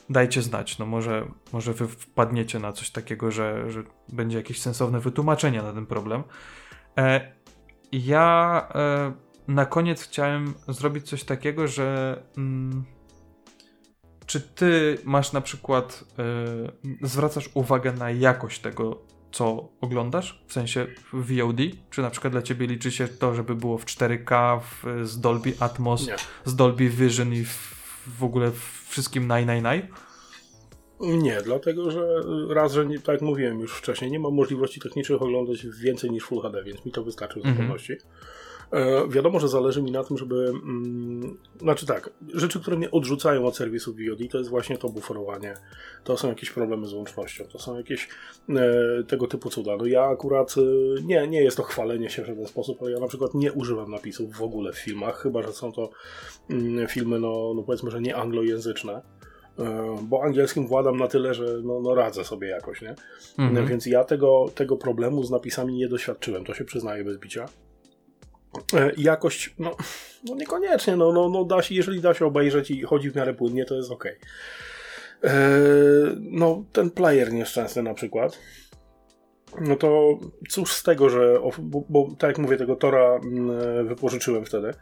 dajcie znać. No może, może wy wpadniecie na coś takiego, że, że będzie jakieś sensowne wytłumaczenie na ten problem. E, ja e, na koniec chciałem zrobić coś takiego, że mm, czy ty masz na przykład, e, zwracasz uwagę na jakość tego, co oglądasz, w sensie w VOD? Czy na przykład dla ciebie liczy się to, żeby było w 4K, w, z Dolby Atmos, Nie. z Dolby Vision i w, w ogóle w wszystkim naj, naj, naj? Nie, dlatego że raz, że nie, tak jak mówiłem już wcześniej, nie mam możliwości technicznych oglądać więcej niż Full HD, więc mi to wystarczy w Mhm. E, wiadomo, że zależy mi na tym, żeby. Mm, znaczy tak, rzeczy, które mnie odrzucają od serwisów VOD, to jest właśnie to buforowanie. To są jakieś problemy z łącznością, to są jakieś e, tego typu cuda. No ja akurat. E, nie, nie jest to chwalenie się w żaden sposób, ale ja na przykład nie używam napisów w ogóle w filmach, chyba że są to mm, filmy, no, no powiedzmy, że nie anglojęzyczne. E, Bo angielskim władam na tyle, że no, no radzę sobie jakoś, nie? Mhm. Więc ja tego, tego problemu z napisami nie doświadczyłem, to się przyznaję bez bicia. E, Jakość, no, no niekoniecznie, no, no, no da się, jeżeli da się obejrzeć i chodzi w miarę płynnie, to jest ok. No, ten player nieszczęsny na przykład, no to cóż z tego, że, bo, bo tak jak mówię, tego Tora mm, wypożyczyłem wtedy,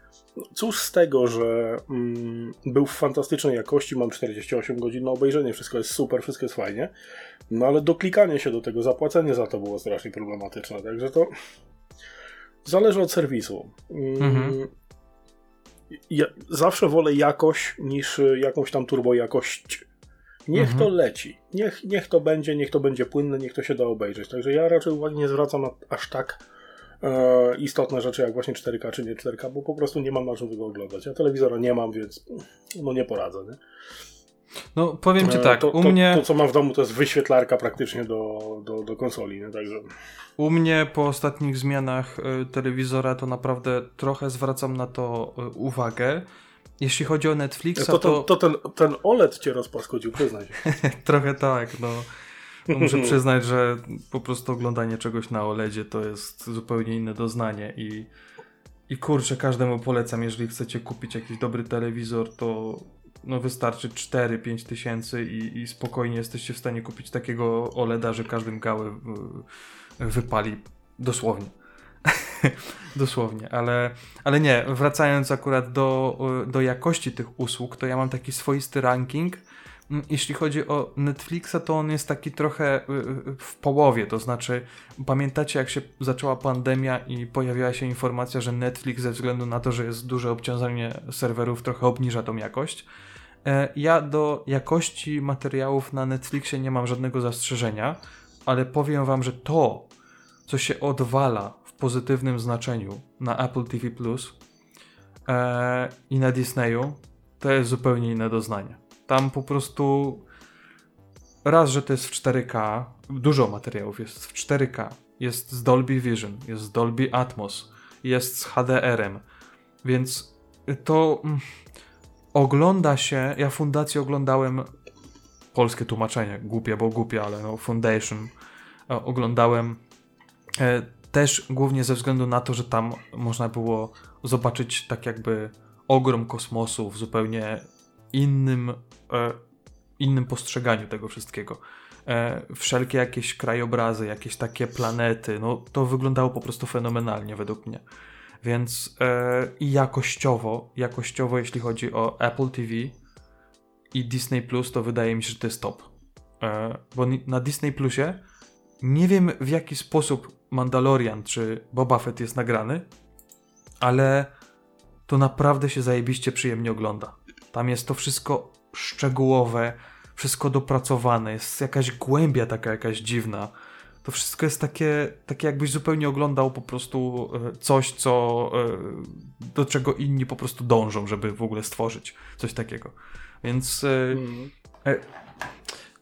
cóż z tego, że mm, był w fantastycznej jakości, mam 48 godzin na obejrzenie, wszystko jest super, wszystko jest fajnie, no ale doklikanie się do tego, zapłacenie za to było strasznie problematyczne, także to zależy od serwisu. Mm, Mhm. Ja zawsze wolę jakość niż y, jakąś tam turbo jakość. Niech Mhm. to leci. Niech, niech to będzie, niech to będzie płynne, niech to się da obejrzeć. Także ja raczej uwagi nie zwracam na aż tak e, istotne rzeczy jak właśnie 4K czy nie 4K, bo po prostu nie mam na czym tego oglądać. Ja telewizora nie mam, więc no nie poradzę. Nie? No powiem ci E, tak, to, u to, mnie... to, co mam w domu, to jest wyświetlarka praktycznie do, do, do konsoli. Nie? Także U mnie po ostatnich zmianach y, telewizora to naprawdę trochę zwracam na to y, uwagę. Jeśli chodzi o Netflixa, to, to, to, to ten, ten OLED cię rozpaskodził, przyznaj się. trochę tak, no. no. Muszę przyznać, że po prostu oglądanie czegoś na OLEDzie to jest zupełnie inne doznanie i, i kurczę, każdemu polecam, jeżeli chcecie kupić jakiś dobry telewizor, to no wystarczy 4-5 tysięcy i, i spokojnie jesteście w stanie kupić takiego OLEDa, że każdym gałę wypali dosłownie. Dosłownie, ale, ale nie, wracając akurat do, do jakości tych usług, to ja mam taki swoisty ranking. Mm, Jeśli chodzi o Netflixa, to on jest taki trochę y, y, w połowie, to znaczy pamiętacie jak się zaczęła pandemia i pojawiła się informacja, że Netflix ze względu na to, że jest duże obciążenie serwerów, trochę obniża tą jakość. E, Ja do jakości materiałów na Netflixie nie mam żadnego zastrzeżenia, ale powiem wam, że to, co się odwala w pozytywnym znaczeniu na Apple TV Plus e, i na Disneyu, to jest zupełnie inne doznanie. Tam po prostu raz, że to jest w 4K, dużo materiałów jest w 4K, jest z Dolby Vision, jest z Dolby Atmos, jest z HDR-em, więc to mm, ogląda się, ja fundację oglądałem, polskie tłumaczenie, głupie, bo głupie, ale no Foundation e, oglądałem e, też głównie ze względu na to, że tam można było zobaczyć tak jakby ogrom kosmosu w zupełnie innym, e, innym postrzeganiu tego wszystkiego. E, wszelkie jakieś krajobrazy, jakieś takie planety, no to wyglądało po prostu fenomenalnie według mnie. Więc i jakościowo, jakościowo jeśli chodzi o Apple TV i Disney Plus, to wydaje mi się, że to jest top. E, bo na Disney Plusie nie wiem w jaki sposób Mandalorian czy Boba Fett jest nagrany, ale to naprawdę się zajebiście przyjemnie ogląda. Tam jest to wszystko szczegółowe, wszystko dopracowane, jest jakaś głębia taka jakaś dziwna. To wszystko jest takie, takie jakbyś zupełnie oglądał po prostu e, coś, co, e, do czego inni po prostu dążą, żeby w ogóle stworzyć coś takiego. Więc e, Mhm.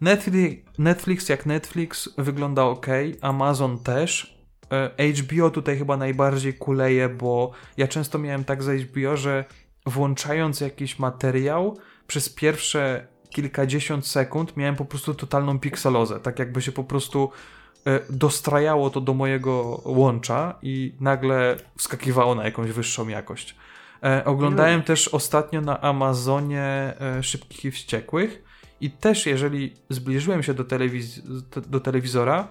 Netflix, Netflix jak Netflix wygląda ok, Amazon też. E, HBO tutaj chyba najbardziej kuleje, bo ja często miałem tak za HBO, że włączając jakiś materiał przez pierwsze kilkadziesiąt sekund miałem po prostu totalną pikselozę. Tak jakby się po prostu e, dostrajało to do mojego łącza i nagle wskakiwało na jakąś wyższą jakość. E, oglądałem też ostatnio na Amazonie e, Szybkich i Wściekłych i też jeżeli zbliżyłem się do, telewiz- do telewizora,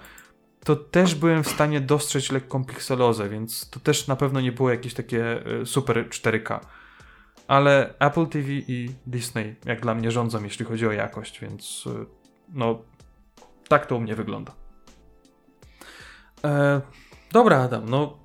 to też byłem w stanie dostrzec lekką pikselozę, więc to też na pewno nie było jakieś takie e, super 4K. Ale Apple TV i Disney jak dla mnie rządzą, jeśli chodzi o jakość, więc e, no tak to u mnie wygląda. E, dobra, Adam, no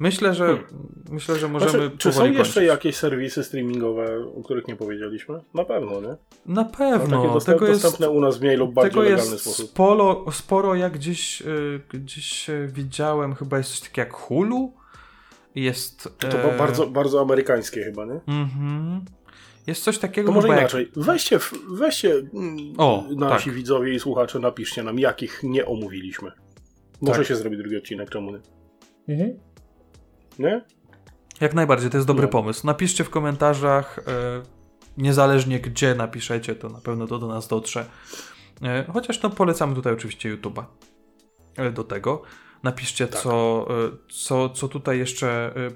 Myślę, że Hmm. myślę, że możemy Znaczy, czy są jeszcze kończyć. jakieś serwisy streamingowe, o których nie powiedzieliśmy? Na pewno, nie? Na No, pewno. takie dostęp, tego jest, dostępne u nas w mniej lub bardziej tego legalny jest sposób. sporo, sporo jak gdzieś, y, gdzieś y, widziałem, chyba jest coś takiego jak Hulu. Jest. To, to e, bardzo, bardzo amerykańskie chyba, nie? Mhm. Jest coś takiego To może inaczej. Weźcie, weźcie mm, O, nasi tak. widzowie i słuchacze, napiszcie nam, jakich nie omówiliśmy. Może Tak. się zrobi drugi odcinek, nie? Jak, Nie? jak najbardziej, to jest dobry No. pomysł. Napiszcie w komentarzach, e, niezależnie gdzie napiszecie, to na pewno to do nas dotrze. E, chociaż no polecamy tutaj oczywiście YouTube'a e, do tego. Napiszcie, Tak. co, e, co, co tutaj jeszcze e,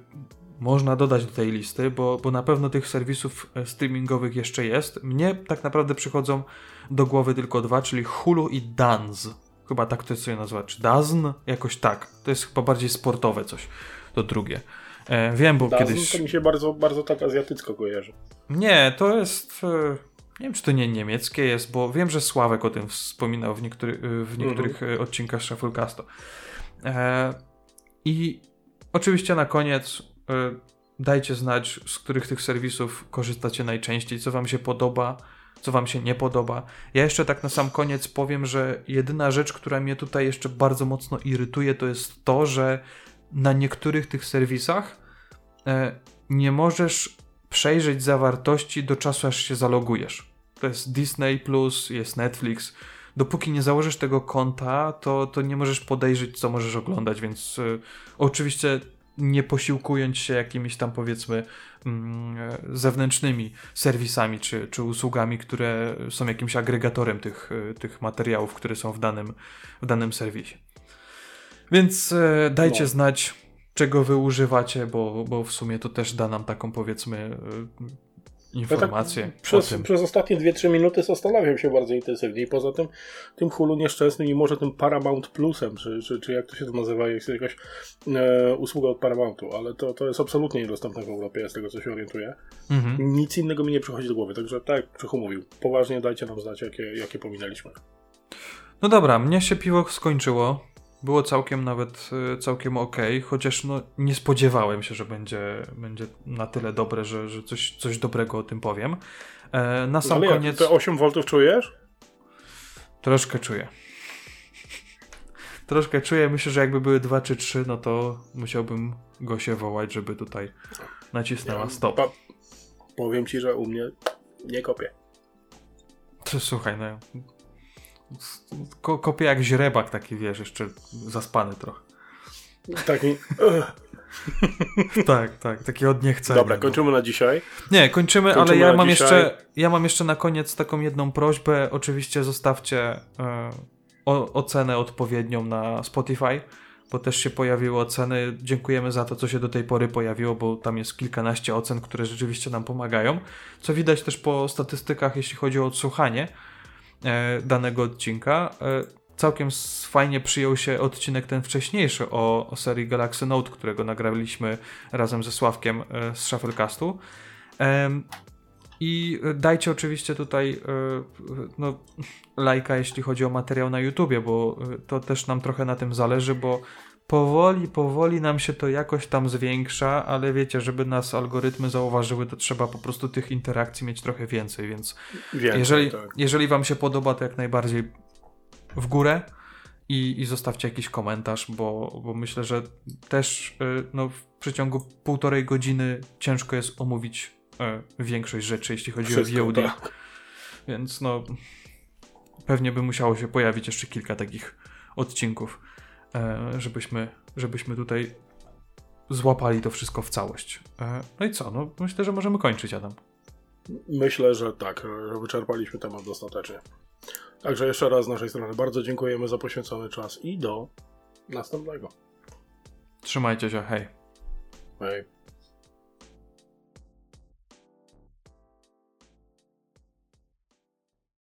można dodać do tej listy, bo, bo na pewno tych serwisów e, streamingowych jeszcze jest. Mnie tak naprawdę przychodzą do głowy tylko dwa, czyli Hulu i Danz. Chyba tak to się nazywa. Czy Dazn? Jakoś tak. To jest chyba bardziej sportowe coś. To drugie. E, wiem, bo Dazn kiedyś... to mi się bardzo, bardzo tak azjatycko kojarzy. Nie, to jest... e, Nie wiem, czy to nie niemieckie jest, bo wiem, że Sławek o tym wspominał w, niektóry, e, w niektórych e, odcinkach Shufflecastu. E, I oczywiście na koniec e, dajcie znać, z których tych serwisów korzystacie najczęściej, co wam się podoba, co wam się nie podoba. Ja jeszcze tak na sam koniec powiem, że jedyna rzecz, która mnie tutaj jeszcze bardzo mocno irytuje, to jest to, że na niektórych tych serwisach e, nie możesz przejrzeć zawartości do czasu, aż się zalogujesz. To jest Disney, jest Netflix. Dopóki nie założysz tego konta, to, to nie możesz podejrzeć, co możesz oglądać, więc y, oczywiście nie posiłkując się jakimiś tam powiedzmy mm, e, zewnętrznymi serwisami czy, czy usługami, które są jakimś agregatorem tych, y, tych materiałów, które są w danym, w danym serwisie. Więc e, dajcie No. znać, czego wy używacie, bo, bo w sumie to też da nam taką powiedzmy e, informację Ja tak o przez, przez ostatnie 2-3 minuty zastanawiam się bardzo intensywnie i poza tym tym Hulu nieszczęsnym i może tym Paramount Plusem, czy, czy, czy jak to się to nazywa, jest jakaś e, usługa od Paramountu, ale to, to jest absolutnie niedostępne w Europie, z tego co się orientuję. Mhm. Nic innego mi nie przychodzi do głowy, także tak jak Krzychu mówił, poważnie dajcie nam znać, jakie, jakie pominęliśmy. No dobra, mnie się piwo skończyło. Było całkiem nawet e, całkiem ok, chociaż no, nie spodziewałem się, że będzie, będzie na tyle dobre, że, że coś, coś dobrego o tym powiem. E, na sam ale koniec te 8 V czujesz? troszkę czuję. Troszkę czuję, myślę, że jakby były dwa czy trzy, no to musiałbym go się wołać, żeby tutaj nacisnęła stop. Powiem ci, że u mnie nie kopię. To, słuchaj, no. Ko kopię jak źrebak taki, wiesz, jeszcze zaspany trochę. Tak mi... tak, tak, takie od niechcenia. Dobra, kończymy na dzisiaj. Nie, kończymy, Kończymy ale ja mam, dzisiaj. jeszcze, ja mam jeszcze na koniec taką jedną prośbę. Oczywiście zostawcie e, o, ocenę odpowiednią na Spotify, bo też się pojawiły oceny. Dziękujemy za to, co się do tej pory pojawiło, bo tam jest kilkanaście ocen, które rzeczywiście nam pomagają. Co widać też po statystykach, jeśli chodzi o odsłuchanie danego odcinka. E, całkiem fajnie przyjął się odcinek ten wcześniejszy o, o serii Galaxy Note, którego nagraliśmy razem ze Sławkiem e, z Shufflecast. Em, I dajcie oczywiście tutaj e, no, lajka, jeśli chodzi o materiał na YouTubie, bo e, to też nam trochę na tym zależy, bo powoli, powoli nam się to jakoś tam zwiększa, ale wiecie, żeby nas algorytmy zauważyły, to trzeba po prostu tych interakcji mieć trochę więcej, więc Więcej, jeżeli, tak. jeżeli Wam się podoba, to jak najbardziej w górę i, i zostawcie jakiś komentarz, bo, bo myślę, że też y, no, w przeciągu półtorej godziny ciężko jest omówić y, większość rzeczy, jeśli chodzi Wszystko, o VOD. tak. Więc no, pewnie by musiało się pojawić jeszcze kilka takich odcinków, żebyśmy, żebyśmy tutaj złapali to wszystko w całość. E, no i co? No, myślę, że możemy kończyć, Adam. Myślę, że tak, że wyczerpaliśmy temat dostatecznie. Także jeszcze raz z naszej strony bardzo dziękujemy za poświęcony czas i do następnego. Trzymajcie się, hej. Hej.